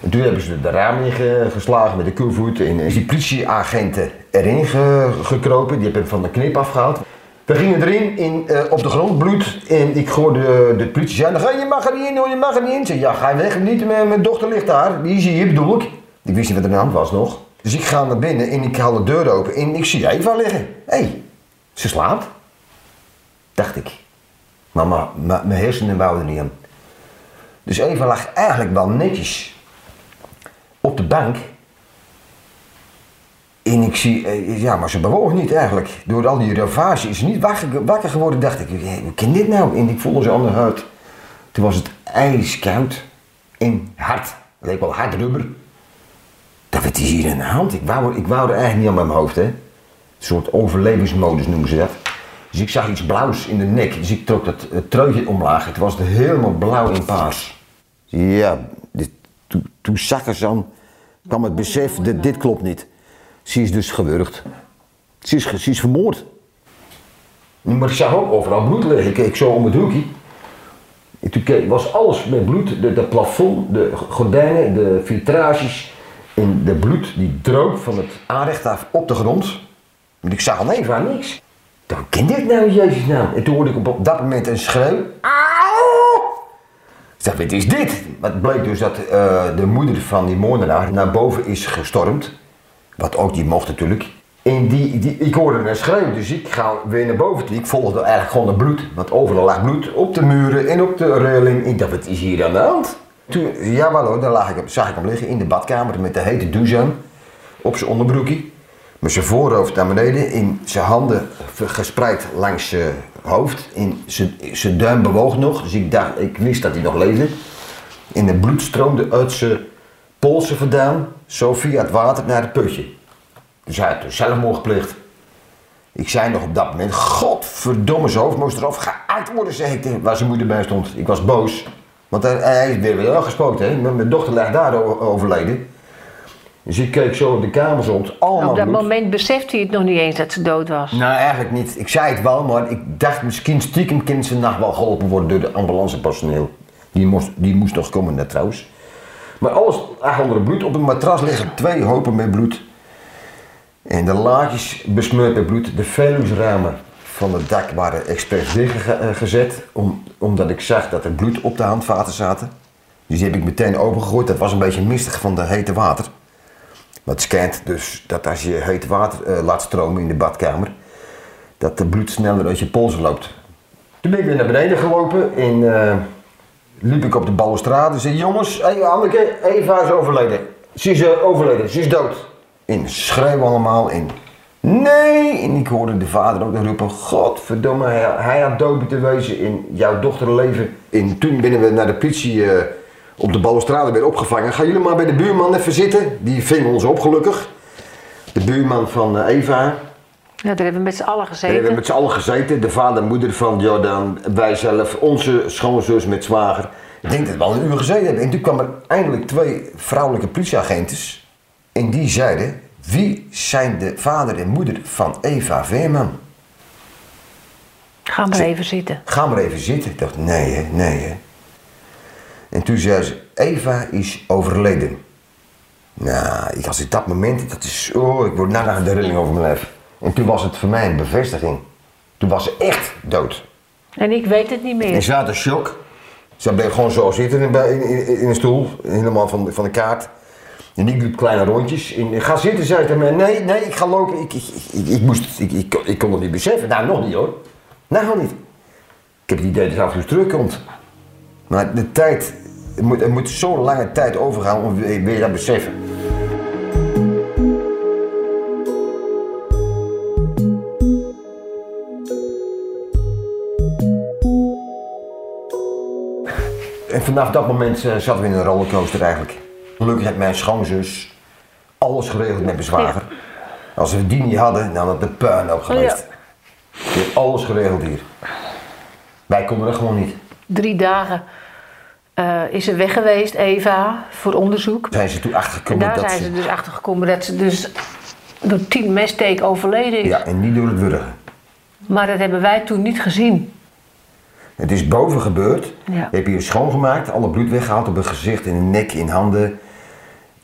En toen hebben ze de raam ingeslagen met de koevoet en is die politieagenten erin ge- gekropen. Die hebben hem van de knip afgehaald. We gingen erin in, eh, op de grond, bloed. En ik hoorde de, politie zeggen, "Ga- je mag er niet in hoor, je mag er niet in. Zei, ja, ga weg, niet, mijn, dochter ligt daar. Die zie je, bedoel ik. Ik wist niet wat er aan de hand was nog. Dus ik ga naar binnen en ik haal de deur open en ik zie Eva liggen. Hé, hey, ze slaapt. Dacht ik. Maar ma- ma- mijn hersenen wouden niet aan. Dus Eva lag eigenlijk wel netjes op de bank. En ik zie, eh, ja, maar ze bewoog niet eigenlijk. Door al die ravage is ze niet wakker, geworden. Dacht ik, hoe kan dit nou? En ik voelde ze aan de huid. Toen was het ijskoud en hard. Het leek wel hard rubber. Dat werd hier in de hand. Ik wou, ik wou er eigenlijk niet aan mijn hoofd, hè. Een soort overlevingsmodus noemen ze dat. Dus ik zag iets blauws in de nek. Dus ik trok dat uh, truitje omlaag. Het was helemaal blauw en paars. Ja, dit, toen, toen zakken ze aan, kwam het besef, dit, dit klopt niet. Ze is dus gewurgd. Ze is, ze is vermoord. Maar ik zag ook overal bloed liggen. Ik keek zo om het hoekje. En toen was alles met bloed. De, de plafond, de gordijnen, de filtrages. En de bloed die droop van het aanrecht af op de grond. Maar ik zag alleen maar niks. Wat ken dit nou, Jezus naam? En toen hoorde ik op, dat moment een schreeuw. Auw! Ik dacht, wat is dit? Het bleek dus dat eh, de moeder van die moordenaar naar boven is gestormd. Wat ook die mocht natuurlijk. En die, die, ik hoorde een schreeuw, dus ik ga weer naar boven. Ik volgde eigenlijk gewoon het bloed, want overal lag bloed op de muren en op de railing. Ik dacht, wat is hier aan de hand? Ja, wel hoor, daar lag ik, zag ik hem liggen in de badkamer met de hete douche aan, op zijn onderbroekje. Met zijn voorhoofd naar beneden, in zijn handen gespreid langs zijn hoofd. In zijn, zijn duim bewoog nog, dus ik, dacht, ik wist dat hij nog leefde. En het bloed stroomde uit zijn polsen vandaan, zo via het water naar het putje. Dus hij had toen zelfmoord gepleegd. Ik zei nog op dat moment, godverdomme, zijn hoofd moest eraf geaard worden, zei ik waar zijn moeder bij stond. Ik was boos, want hij, hij is weer wel gesproken, hè. Mijn- dochter lag daar overleden. Dus ik keek zo op de kamer rond, allemaal Op dat bloed. moment besefte hij het nog niet eens dat ze dood was. Nou, eigenlijk niet. Ik zei het wel, maar ik dacht misschien stiekem kind ze nacht wel geholpen worden door de ambulancepersoneel. Die moest, die moest nog komen net trouwens. Maar alles lag onder het bloed. Op een matras liggen twee hopen met bloed. En de laadjes besmeurd met bloed. De veluwsramen van het dak waren expres dichtgezet. Om, omdat ik zag dat er bloed op de handvaten zaten. Dus die heb ik meteen opengegooid. Dat was een beetje mistig van de hete water. Maar het scant dus dat als je heet water eh, laat stromen in de badkamer, dat het bloed sneller uit je polsen loopt. Toen ben ik weer naar beneden gelopen en eh, liep ik op de balustrade en zei: Jongens, hey, Anneke, Eva is overleden. Ze is eh, overleden, ze is dood. En schreeuwen allemaal in. Nee! En ik hoorde de vader ook nog roepen: Godverdomme, hij, hij had dood moeten wezen in jouw dochter leven. En toen binnen we naar de politie eh, op de balustrade weer opgevangen. Gaan jullie maar bij de buurman even zitten. Die ving ons op, gelukkig. De buurman van eh, Eva. Ja, daar hebben we met z'n allen We gezeten. hebben met z'n allen gezeten. De vader en moeder van Jordan, wij zelf, onze schoonzus met zwager. Ik denk dat we wel een uur gezeten hebben. En toen kwamen er eindelijk twee vrouwelijke politieagentes. En die zeiden, wie zijn de vader en moeder van Eva Veerman? Ga maar even zitten. Ga maar even zitten. Ik dacht, nee hè, nee hè. En toen zei ze, Eva is overleden. Nou, ik als ik dat moment, dat is, oh, ik word naar de rilling over mijn lijf. En toen was het voor mij een bevestiging. Toen was ze echt dood. En ik weet het niet En meer. ze had een shock. Ze bleef gewoon zo zitten in, in, in, in een stoel, helemaal van, van de kaart. En ik liep kleine rondjes. En, ga zitten, zei ze tegen mij. Nee, nee, ik ga lopen. Ik, ik, ik, ik moest, ik, ik, ik kon het niet beseffen. Nou, nog niet hoor. Nou, nog niet. Ik heb het idee dat het toe terugkomt. Maar de tijd, er moet, er moet zo'n lange tijd overgaan om weer, weer dat beseffen. En vanaf dat moment eh, zaten we in een rollercoaster eigenlijk. Gelukkig heeft mijn schoonzus alles geregeld met mijn zwager. Als we die niet hadden, dan had het de puinhoop geweest. Die heeft alles geregeld hier. Wij konden dat gewoon niet. Drie dagen eh, is ze weg geweest, Eva, voor onderzoek. Zijn ze toen En achtergekomen daar dat zijn ze... dus achter gekomen dat ze dus door tien messteken overleden is. Ja, en niet door het wurgen. Maar dat hebben wij toen niet gezien. Het is boven gebeurd. Ja. Je hebt hier schoongemaakt, alle bloed weggehaald op het gezicht, in de nek, in handen.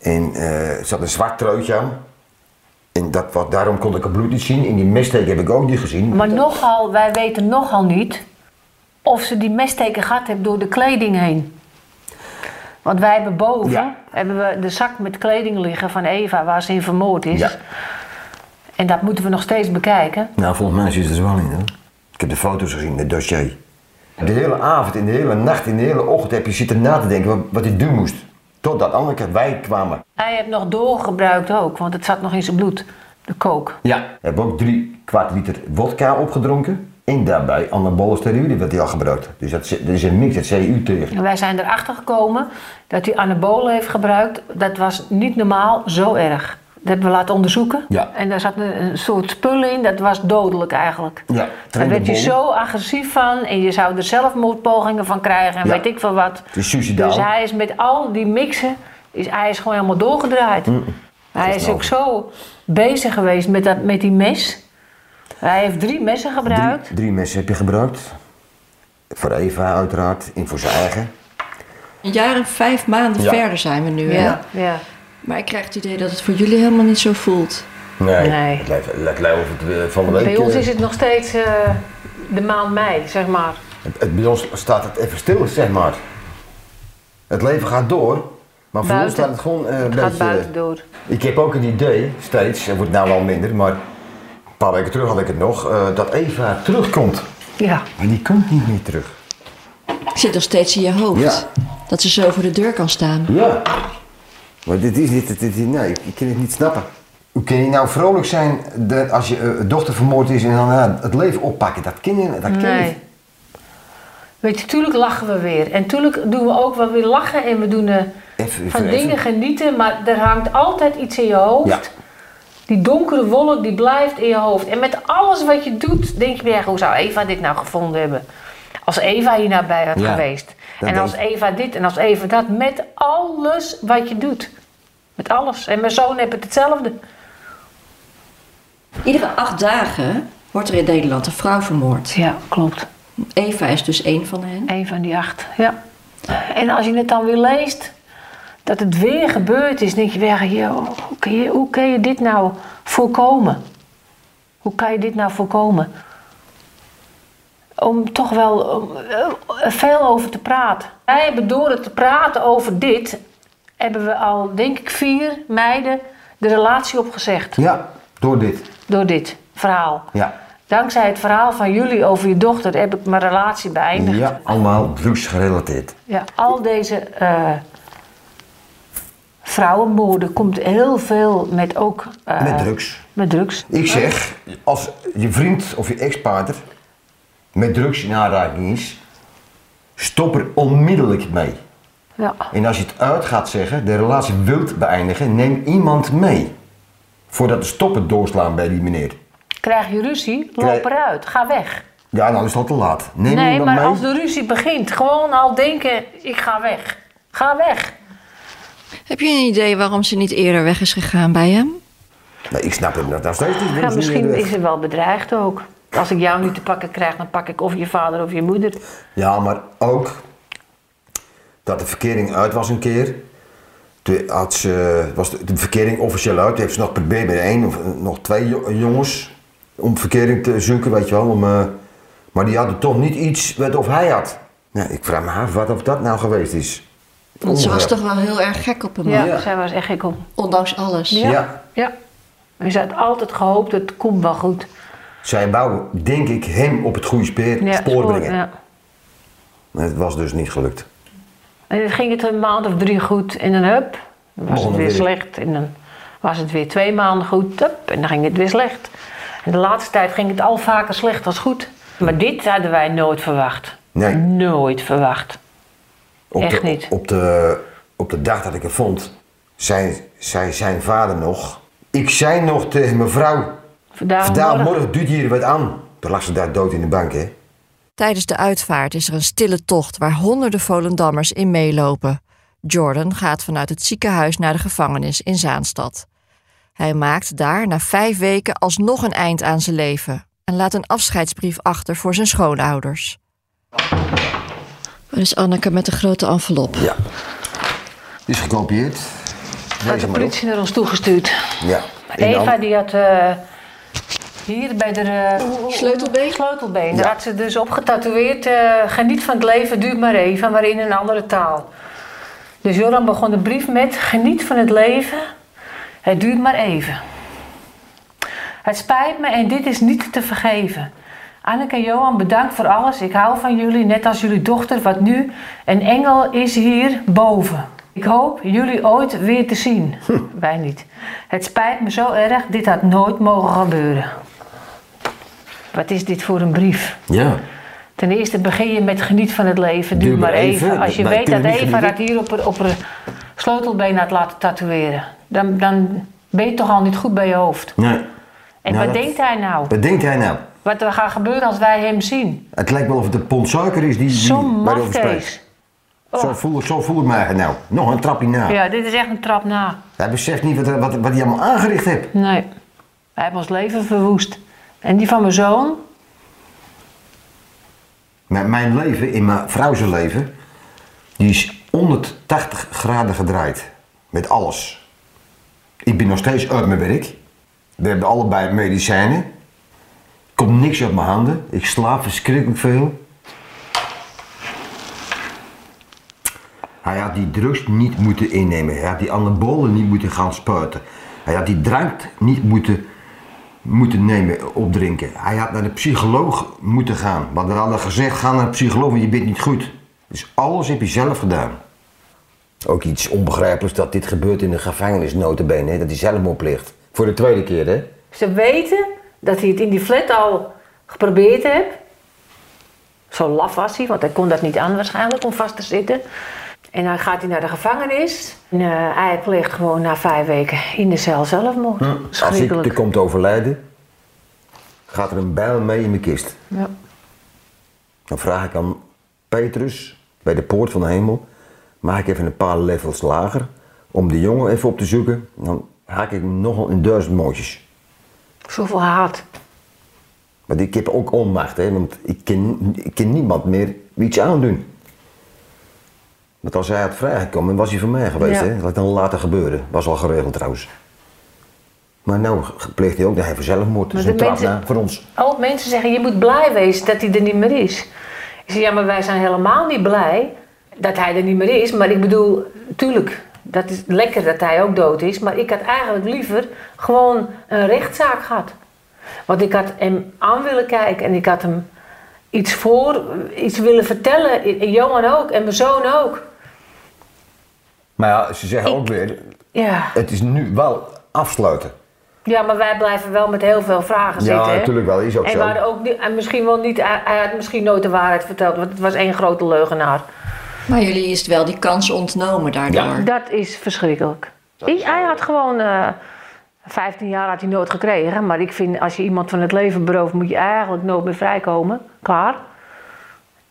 En eh, er zat een zwart truitje aan. En dat, wat, daarom kon ik het bloed niet zien. In die messteek heb ik ook niet gezien. Maar nogal, wij weten nogal niet of ze die messteken gehad heeft door de kleding heen. Want wij hebben boven Ja. hebben we de zak met kleding liggen van Eva waar ze in vermoord is. Ja. En dat moeten we nog steeds bekijken. Nou, volgens mij zit het er wel in. Hoor. Ik heb de foto's gezien, het dossier. De hele avond, in de hele nacht, in de hele ochtend heb je zitten na te denken wat, wat ik doen moest. Totdat Anneke, wij kwamen. Hij heeft nog doorgebruikt ook, want het zat nog in zijn bloed. De kook. Ja. We hebben ook drie kwart liter wodka opgedronken. En daarbij anabole steroïden werd hij al gebruikt. Dus dat, is- een mix, dat CU tegen. En wij zijn erachter gekomen dat hij anabolen heeft gebruikt. Dat was niet normaal zo erg. Dat hebben we laten onderzoeken. Ja. En daar zat een, soort spul in, dat was dodelijk eigenlijk. Ja, Daar werd je zo agressief van en je zou er zelfmoordpogingen van krijgen en Ja. weet ik veel wat. Het is suicidaal. Dus hij is met al die mixen, is, hij is gewoon helemaal doorgedraaid. Hij is ook zo bezig geweest met, dat, met die mes. Hij heeft drie messen gebruikt. Drie, drie messen heb je gebruikt. Voor Eva uiteraard en voor zijn eigen. Een jaar en vijf maanden Ja. verder zijn we nu, hè? Ja, ja. Maar ik krijg het idee dat het voor jullie helemaal niet zo voelt. Nee, Nee. het lijkt, het lijkt of het eh, van de week... Bij ons eh, is het nog steeds eh, de maand mei, zeg maar. het- het- bij ons staat het even stil, zeg maar. Het leven gaat door, maar voor ons staat het gewoon eh, een Het gaat buiten door. Ik heb ook een idee, steeds, het wordt nou wel minder, maar Een paar weken terug had ik het nog, eh, dat Eva terugkomt. Ja. Maar die komt niet meer terug. Zit nog steeds in je hoofd. Ja. Dat ze zo voor de deur kan staan. Ja. Maar dit is niet, dit, dit- nee, ik, ik kan het niet snappen. Hoe kun je nou vrolijk zijn dat als je eh, dochter vermoord is en dan eh, het leven oppakken? Dat ken je, dat ken je Nee. niet. Weet je, tuurlijk lachen we weer. En tuurlijk doen we ook wel weer lachen en we doen eh, Even, van even- dingen genieten, maar er hangt altijd iets in je hoofd. Ja. Die donkere wolk die blijft in je hoofd. En met alles wat je doet, denk je bij hoe zou Eva dit nou gevonden hebben? Als Eva hier nou bij had Ja, geweest. Dat En als denk Eva dit en als Eva dat. Met alles wat je doet. Met alles. En mijn zoon heeft het hetzelfde. Iedere acht dagen wordt er in Nederland een vrouw vermoord. Ja, klopt. Eva is dus één van hen. Eén van die acht, ja. En als je het dan weer leest, dat het weer gebeurd is, denk je weer, joh, hoe, kun je, hoe kun je dit nou voorkomen? Hoe kan je dit nou voorkomen? Om toch wel om, eh, veel over te praten. Wij hebben door het te praten over dit, hebben we al, denk ik, vier meiden de relatie opgezegd. Ja, door dit. Door dit verhaal. Ja. Dankzij het verhaal van jullie over je dochter heb ik mijn relatie beëindigd. Ja, allemaal drugs gerelateerd. Ja, al deze eh, vrouwenmoorden komt heel veel met ook... eh, Met drugs. Met drugs. Ik zeg, als je vriend of je ex-partner met drugs in aanraking is, stop er onmiddellijk mee. Ja. En als je het uit gaat zeggen, de relatie wilt beëindigen, neem iemand mee. Voordat de stoppen doorslaan bij die meneer. Krijg je ruzie, loop Krijg- eruit, ga weg. Ja, nou is het al te laat. Neem nee, iemand maar mee. als de ruzie begint, gewoon al denken, ik ga weg. Ga weg. Heb je een idee waarom ze niet eerder weg is gegaan bij hem? Nee, ik snap het nog steeds niet. Ja, misschien is ze wel bedreigd ook. Als ik jou niet te pakken krijg, dan pak ik of je vader of je moeder. Ja, maar ook dat de verkering uit was een keer. Toen had ze, was de, de verkering officieel uit. Toen heeft ze nog bij één of eh, nog twee jo- jongens om verkering te zoeken, weet je wel. Om, eh, maar die hadden toch niet iets wat of hij had. Ja, ik vraag me af wat of dat nou geweest is. Want ze was toch wel heel erg gek op hem. Ja, zij was echt gek op. Ondanks alles. Ja. Ja. ja. En ze had altijd gehoopt, het komt wel goed. Zij wou, denk ik, hem op het goede speer, Ja, spoor brengen. ja. Het was dus niet gelukt. En dan ging het een maand of drie goed en dan hup, dan was het weer slecht. En dan was het weer twee maanden goed, hup, en dan ging het weer slecht. En de laatste tijd ging het al vaker slecht als goed. Maar dit hadden wij nooit verwacht. Nee. Nooit verwacht. Op Echt de, niet. Op de, op de dag dat ik het vond, zei, zei zijn vader nog. Ik zei nog tegen mevrouw. Vandaag, Vandaag morgen. morgen duurt hier wat aan. Toen lag ze daar dood in de bank, hè? Tijdens de uitvaart is er een stille tocht waar honderden Volendammers in meelopen. Jordan gaat vanuit het ziekenhuis naar de gevangenis in Zaanstad. Hij maakt daar na vijf weken alsnog een eind aan zijn leven en laat een afscheidsbrief achter voor zijn schoonouders. Dat is Anneke met een grote envelop. Ja. Die is gekopieerd. Had de politie naar ons toegestuurd. Ja. Eva die had eh, hier bij de eh, sleutelbeen. sleutelbeen. Daar had ze dus op getatoeëerd. eh, geniet van het leven, duurt maar even, maar in een andere taal. Dus Joran begon de brief met: geniet van het leven, het duurt maar even. Het spijt me en dit is niet te vergeven. Anneke en Johan, bedankt voor alles. Ik hou van jullie, net als jullie dochter, wat nu een engel is hier boven. Ik hoop jullie ooit weer te zien. Wij niet. Het spijt me zo erg, dit had nooit mogen gebeuren. Wat is dit voor een brief? Ja. Ten eerste begin je met geniet van het leven, duur maar even. Als je weet dat Eva dat hier op haar, op haar sleutelbeen had laten tatoeëren, dan, dan ben je toch al niet goed bij je hoofd. Nee. En Nou, wat dat- denkt hij nou? Wat denkt hij nou? Wat er gaat gebeuren als wij hem zien? Het lijkt wel of het een pond suiker is die, waarover mafkees. spreekt. Zo, voel, zo voel ik mij nou. Nog een trapje na. Ja, dit is echt een trap na. Hij beseft niet wat, wat, wat hij allemaal aangericht heeft. Nee. Hij heeft ons leven verwoest. En die van mijn zoon? Met mijn leven, in mijn vrouw zijn leven, die is 180 graden gedraaid. Met alles. Ik ben nog steeds uit mijn werk. We hebben allebei medicijnen. Komt niks uit mijn handen. Ik slaap verschrikkelijk veel. Hij had die drugs niet moeten innemen. Hij had die anabolen niet moeten gaan spuiten. Hij had die drank niet moeten moeten nemen, opdrinken. Hij had naar de psycholoog moeten gaan. Want we hadden gezegd, ga naar de psycholoog, want je bent niet goed. Dus alles heb je zelf gedaan. Ook iets onbegrijpelijks dat dit gebeurt in de gevangenis, notabene, dat hij zelfmoord pleegt. Voor de tweede keer, hè? Ze weten dat hij het in die flat al geprobeerd heeft. Zo laf was hij, want hij kon dat niet aan waarschijnlijk om vast te zitten. En dan gaat hij naar de gevangenis. En eh, hij pleegt gewoon na vijf weken in de cel zelfmoord. Als ik er komt overlijden, gaat er een bijl mee in mijn kist. Ja. Dan vraag ik aan Petrus bij de poort van de hemel, maak ik even een paar levels lager om de jongen even op te zoeken. Dan haak ik hem nog een duizend mootjes. Zoveel haat. Maar ik heb ook onmacht, hè, want ik ken, ik ken niemand meer wie iets aandoen. Want als hij had vrijgekomen, was hij van mij geweest. Ja. Hè? Dat had dan later gebeuren. Was al geregeld trouwens. Maar nou pleegt hij ook dat hij voor zelfmoord. Dat is een trap na voor ons. Al mensen zeggen, je moet blij wezen dat hij er niet meer is. Ik zeg, ja, maar wij zijn helemaal niet blij dat hij er niet meer is. Maar ik bedoel, tuurlijk, dat is lekker dat hij ook dood is. Maar ik had eigenlijk liever gewoon een rechtszaak gehad. Want ik had hem aan willen kijken en ik had hem iets voor, iets willen vertellen. En Johan ook en mijn zoon ook. Maar ja, ze zeggen ook weer, Ja. het is nu wel afsluiten. Ja, maar wij blijven wel met heel veel vragen Ja, zitten. hè. natuurlijk wel, is ook en zo. we hadden ook niet, en misschien wel niet, hij, had misschien nooit de waarheid verteld, want het was één grote leugenaar. Maar jullie is wel die kans ontnomen daardoor. Dat is verschrikkelijk. Ik, hij had gewoon, eh 15 jaar had hij nooit gekregen, maar ik vind als je iemand van het leven berooft, moet je eigenlijk nooit meer vrijkomen. Klaar.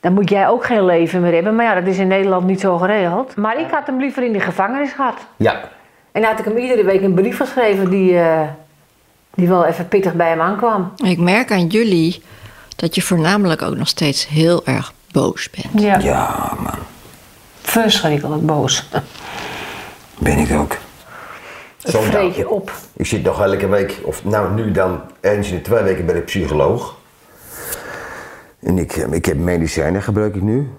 Dan moet jij ook geen leven meer hebben. Maar ja, dat is in Nederland niet zo geregeld. Maar ik had hem liever in de gevangenis gehad. Ja. En dan had ik hem iedere week een brief geschreven die, eh, die wel even pittig bij hem aankwam. Ik merk aan jullie dat je voornamelijk ook nog steeds heel erg boos bent. Ja. Ja, man. Verschrikkelijk boos. Ben ik ook. Zo'n vreet je op. Ik zit nog elke week, of nou nu dan eens in de twee weken bij de psycholoog. En ik, eh, ik heb medicijnen gebruik ik nu.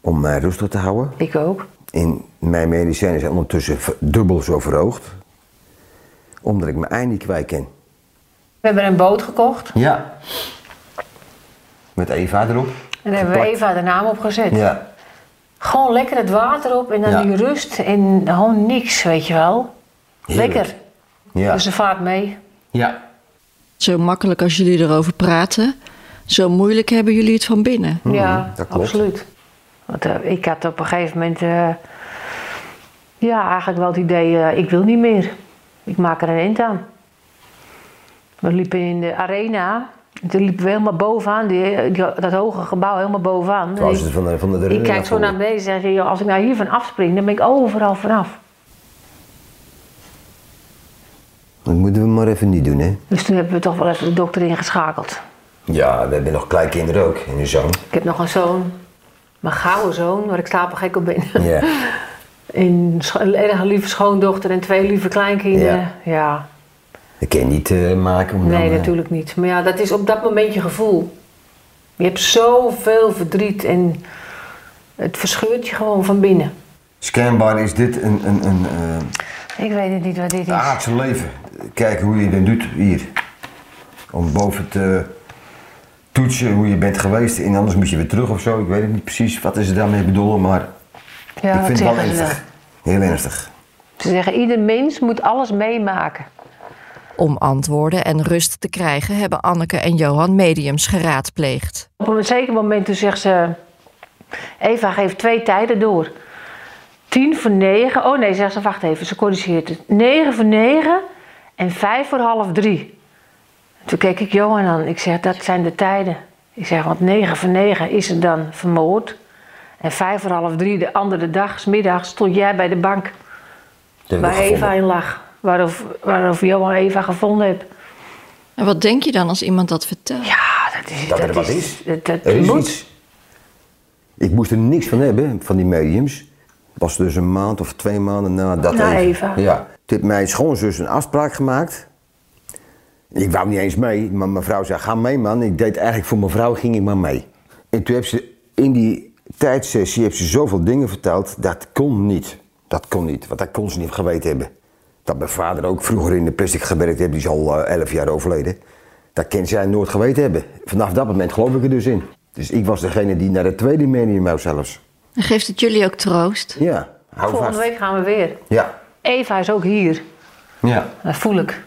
Om mij rustig te houden. Ik ook. En mijn medicijnen zijn ondertussen dubbel zo verhoogd. Omdat ik mijn ei niet kwijt ken. We hebben een boot gekocht. Ja. Met Eva erop. En daar hebben we. Eva de naam op gezet. Ja. Gewoon lekker het water op en dan Ja. die rust en gewoon niks, weet je wel. Heerlijk. Lekker. Ja. Dus ze vaart mee. Ja. Zo makkelijk als jullie erover praten, zo moeilijk hebben jullie het van binnen. ja, dat klopt. absoluut. Want eh, ik had op een gegeven moment, eh, ja, eigenlijk wel het idee, eh, ik wil niet meer. Ik maak er een eind aan. We liepen in de arena. En toen liepen we helemaal bovenaan, die, die- dat hoge gebouw helemaal bovenaan. Het van de, van de, de ik kijk zo naar beneden en zeg, joh, als ik nou hiervan afspring, dan ben ik overal vanaf. Dat moeten we maar even niet doen, hè? Dus toen hebben we toch wel even de dokter ingeschakeld. Ja, we hebben nog kleinkinderen ook. En een zoon. Ik heb nog een zoon, mijn gouden zoon, waar ik stapelgek op ben. Ja. En een erg lieve schoondochter en twee lieve kleinkinderen. Ja. Ja, Dat kan je niet eh, maken. Om nee, dan, eh, natuurlijk niet. Maar ja, dat is op dat moment je gevoel. Je hebt zoveel verdriet en het verscheurt je gewoon van binnen. Scanbar is dit een, een, een eh, Ik weet het niet wat dit is. aardse leven. Kijk hoe je dat doet hier. Om boven te toetsen hoe je bent geweest en anders moet je weer terug of zo. Ik weet het niet precies wat ze daarmee bedoelen, maar Ja, ik vind het wel ernstig. Heel ernstig. Ze zeggen, ieder mens moet alles meemaken. Om antwoorden en rust te krijgen hebben Anneke en Johan mediums geraadpleegd. Op een zeker moment toen zegt ze... Eva geeft twee tijden door. Tien voor negen... Oh nee, zegt ze, wacht even, ze corrigeert het. Negen voor negen en vijf voor half drie. Toen keek ik Johan aan. Ik zeg, dat zijn de tijden. Ik zeg, want negen voor negen is ze dan vermoord. En vijf voor half drie, de andere dag, 's middags, stond jij bij de bank. Ik Waar gevonden. Eva in lag. Waarover, waarover Johan Eva gevonden heeft. En wat denk je dan als iemand dat vertelt? Ja, dat is... Dat er wat is. Dat, dat Er is moet. iets. Ik moest er niks van hebben, van die mediums. Het was dus een maand of twee maanden na dat Na even. Eva. Ja. Toen heeft mijn schoonzus een afspraak gemaakt. Ik wou niet eens mee, maar mijn vrouw zei, ga mee man. Ik deed eigenlijk voor mijn vrouw, ging ik maar mee. En toen heeft ze in die tijdsessie heeft ze zoveel dingen verteld, dat kon niet. Dat kon niet, want dat kon ze niet geweten hebben. Dat mijn vader ook vroeger in de plastic gewerkt heeft, die is al eh, 11 jaar overleden. Dat kan zij nooit geweten hebben. Vanaf dat moment geloof ik er dus in. Dus ik was degene die naar het tweede millennium wou zelfs. En geeft het jullie ook troost? Ja, hou Volgende vast. week gaan we weer. Ja. Eva is ook hier. Ja. Dat voel ik.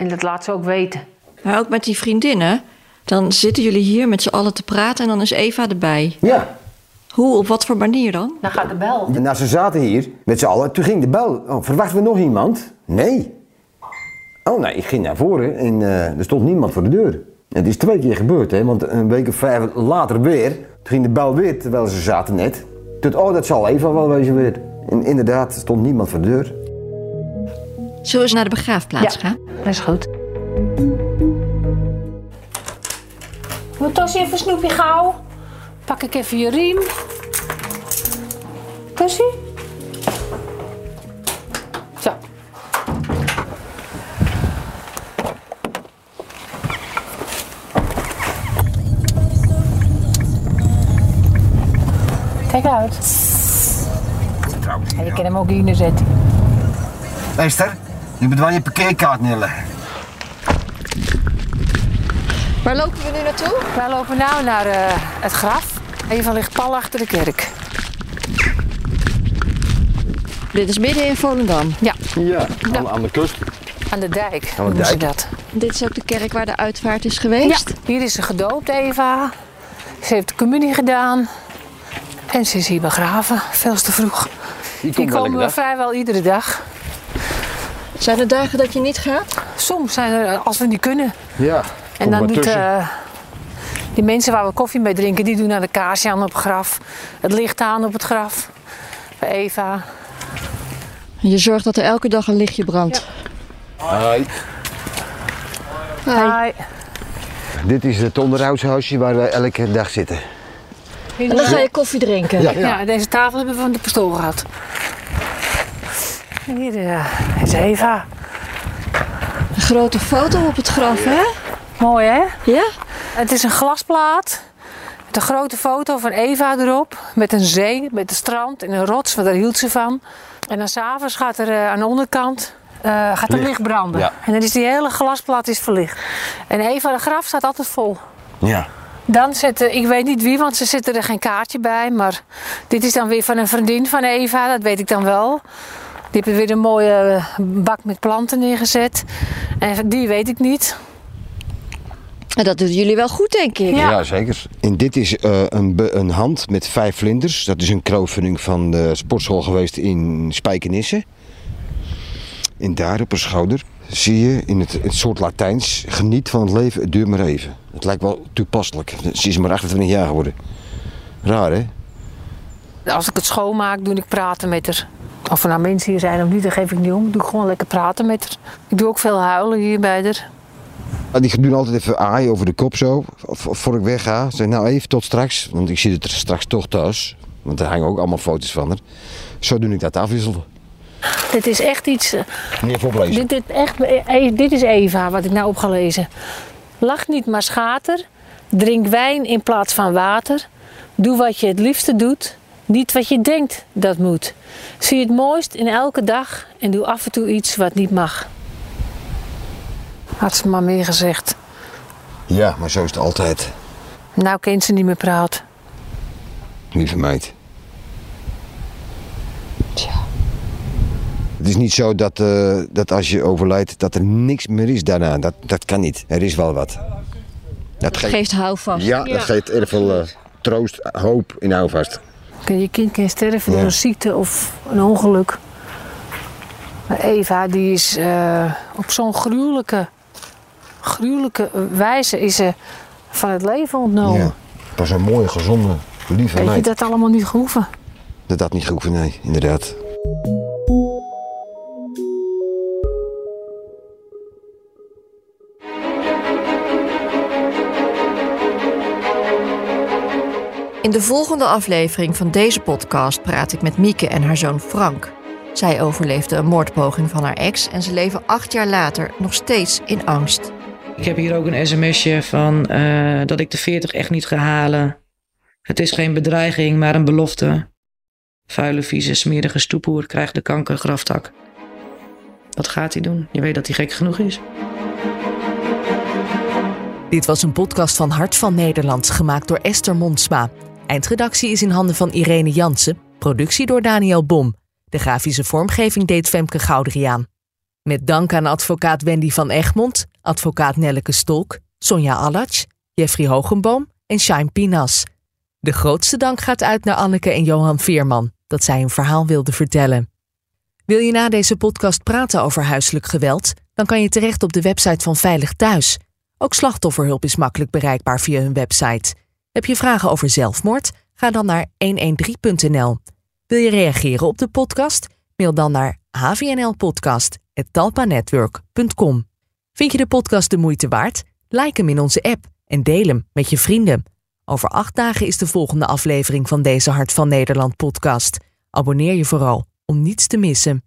En dat laat ze ook weten. Maar ook met die vriendinnen. Dan zitten jullie hier met z'n allen te praten en dan is Eva erbij. Ja. Hoe, op wat voor manier dan? Dan gaat de bel. Nou, ze zaten hier met z'n allen. Toen ging de bel. Oh, verwachten we nog iemand? Nee. Oh nee, ik ging naar voren en eh, er stond niemand voor de deur. En het is twee keer gebeurd, hè, want een week of vijf later weer. Toen ging de bel weer terwijl ze zaten net. Toen, oh, dat zal Eva wel wezen weer. En inderdaad, er stond niemand voor de deur. Zullen we eens naar de begraafplaats gaan? Dat is goed. Moet Tossie even snoepje gauw? Pak ik even je riem. Tossie? Zo. Kijk uit. Ja, je kan hem ook hier neerzetten. Esther, je moet wel je parkeerkaart neerleggen. Waar lopen we nu naartoe? Wij lopen nu naar eh, het graf. Eva ligt pal achter de kerk. Dit is midden in Volendam. Ja, Ja, aan, aan de kust. aan de dijk Aan de ze dijk. dat. Dit is ook de kerk waar de uitvaart is geweest. Ja, hier is ze gedoopt, Eva. Ze heeft de communie gedaan. En ze is hier begraven, veel te vroeg. Die Hier komen we vrijwel iedere dag. Zijn er dagen dat je niet gaat? Soms zijn er, als we niet kunnen. Ja. En dan doet eh, die mensen waar we koffie mee drinken, die doen dan de kaarsje aan op het graf. Het licht aan op het graf. Bij Eva. Je zorgt dat er elke dag een lichtje brandt. Hoi. Hi. Dit is het onderhoudshuisje waar wij elke dag zitten. En dan ga je koffie drinken. Ja. Ja, deze tafel hebben we van de pastoor gehad. Hier eh, is Eva. Een grote foto op het graf, hè? Mooi hè? Ja? Het is een glasplaat met een grote foto van Eva erop. Met een zee, met een strand en een rots, want daar hield ze van. En dan s'avonds gaat er eh, aan de onderkant eh, gaat er Licht. licht branden. Ja. En dan is die hele glasplaat is verlicht. En Eva de graf staat altijd vol. Ja. Dan zitten, ik weet niet wie, want ze zitten er geen kaartje bij. Maar dit is dan weer van een vriendin van Eva, dat weet ik dan wel. Die heeft weer een mooie bak met planten neergezet. En die weet ik niet. En dat doen jullie wel goed, denk ik. Ja, zeker. En dit is eh, een, een hand met vijf vlinders. Dat is een crowdfunding van de sportschool geweest in Spijkenisse. En daar op haar schouder zie je in het, het soort Latijns... Geniet van het leven, het duurt maar even. Het lijkt wel toepasselijk. Ze is maar 28 jaar geworden. Raar, hè? Als ik het schoonmaak, doe ik praten met haar. Of er nou mensen hier zijn of niet, dan geef ik niet om. Doe ik gewoon lekker praten met haar. Ik doe ook veel huilen hier bij haar. Ah, Die doen altijd even aaien over de kop zo. Voor ik wegga. Zeg nou even tot straks. Want ik zie het er straks toch thuis. Want er hangen ook allemaal foto's van haar. Zo doe ik dat afwisselen. Dit is echt iets. eh, Niet even oplezen. Dit, dit, echt, eh, dit is Eva, wat ik nou op ga lezen. Lach niet, maar schater. Drink wijn in plaats van water. Doe wat je het liefste doet. Niet wat je denkt dat moet. Zie het mooist in elke dag en doe af en toe iets wat niet mag. Had ze maar meer gezegd. Ja, maar zo is het altijd. Nou kent ze niet meer praten. Lieve meid. Het is niet zo dat, eh, dat als je overlijdt, dat er niks meer is daarna. Dat, dat kan niet. Er is wel wat. Dat, Geeft houvast. Ja, dat geeft erg veel eh, troost, hoop in houvast. Je kind kan sterven door een ziekte of een ongeluk. Maar Eva, die is eh, op zo'n gruwelijke, gruwelijke wijze is ze van het leven ontnomen. Ja. Was een mooie, gezonde, lieve Weet je dat allemaal niet gehoeven? Dat had niet gehoeven, nee, inderdaad. In de volgende aflevering van deze podcast praat ik met Mieke en haar zoon Frank. Zij overleefde een moordpoging van haar ex en ze leven acht jaar later nog steeds in angst. Ik heb hier ook een sms'je van eh, dat ik de 40 echt niet ga halen. Het is geen bedreiging, maar een belofte. Vuile, vieze, smerige stoepoer krijgt de kankergraftak. wat gaat hij doen? Je weet dat hij gek genoeg is. Dit was een podcast van Hart van Nederland, gemaakt door Esther Monsma. Eindredactie is in handen van Irene Jansen, productie door Daniel Bom. De grafische vormgeving deed Femke Goudriaan. Met dank aan advocaat Wendy van Egmond, advocaat Nelleke Stolk, Sonja Allach, Jeffrey Hogenboom en Shine Pinas. De grootste dank gaat uit naar Anneke en Johan Veerman, dat zij hun verhaal wilden vertellen. Wil je na deze podcast praten over huiselijk geweld? Dan kan je terecht op de website van Veilig Thuis. Ook slachtofferhulp is makkelijk bereikbaar via hun website. Heb je vragen over zelfmoord? Ga dan naar 113.nl. Wil je reageren op de podcast? Mail dan naar hvnlpodcast.talpanetwork.com. Vind je de podcast de moeite waard? Like hem in onze app en deel hem met je vrienden. Over acht dagen is de volgende aflevering van deze Hart van Nederland podcast. Abonneer je vooral om niets te missen.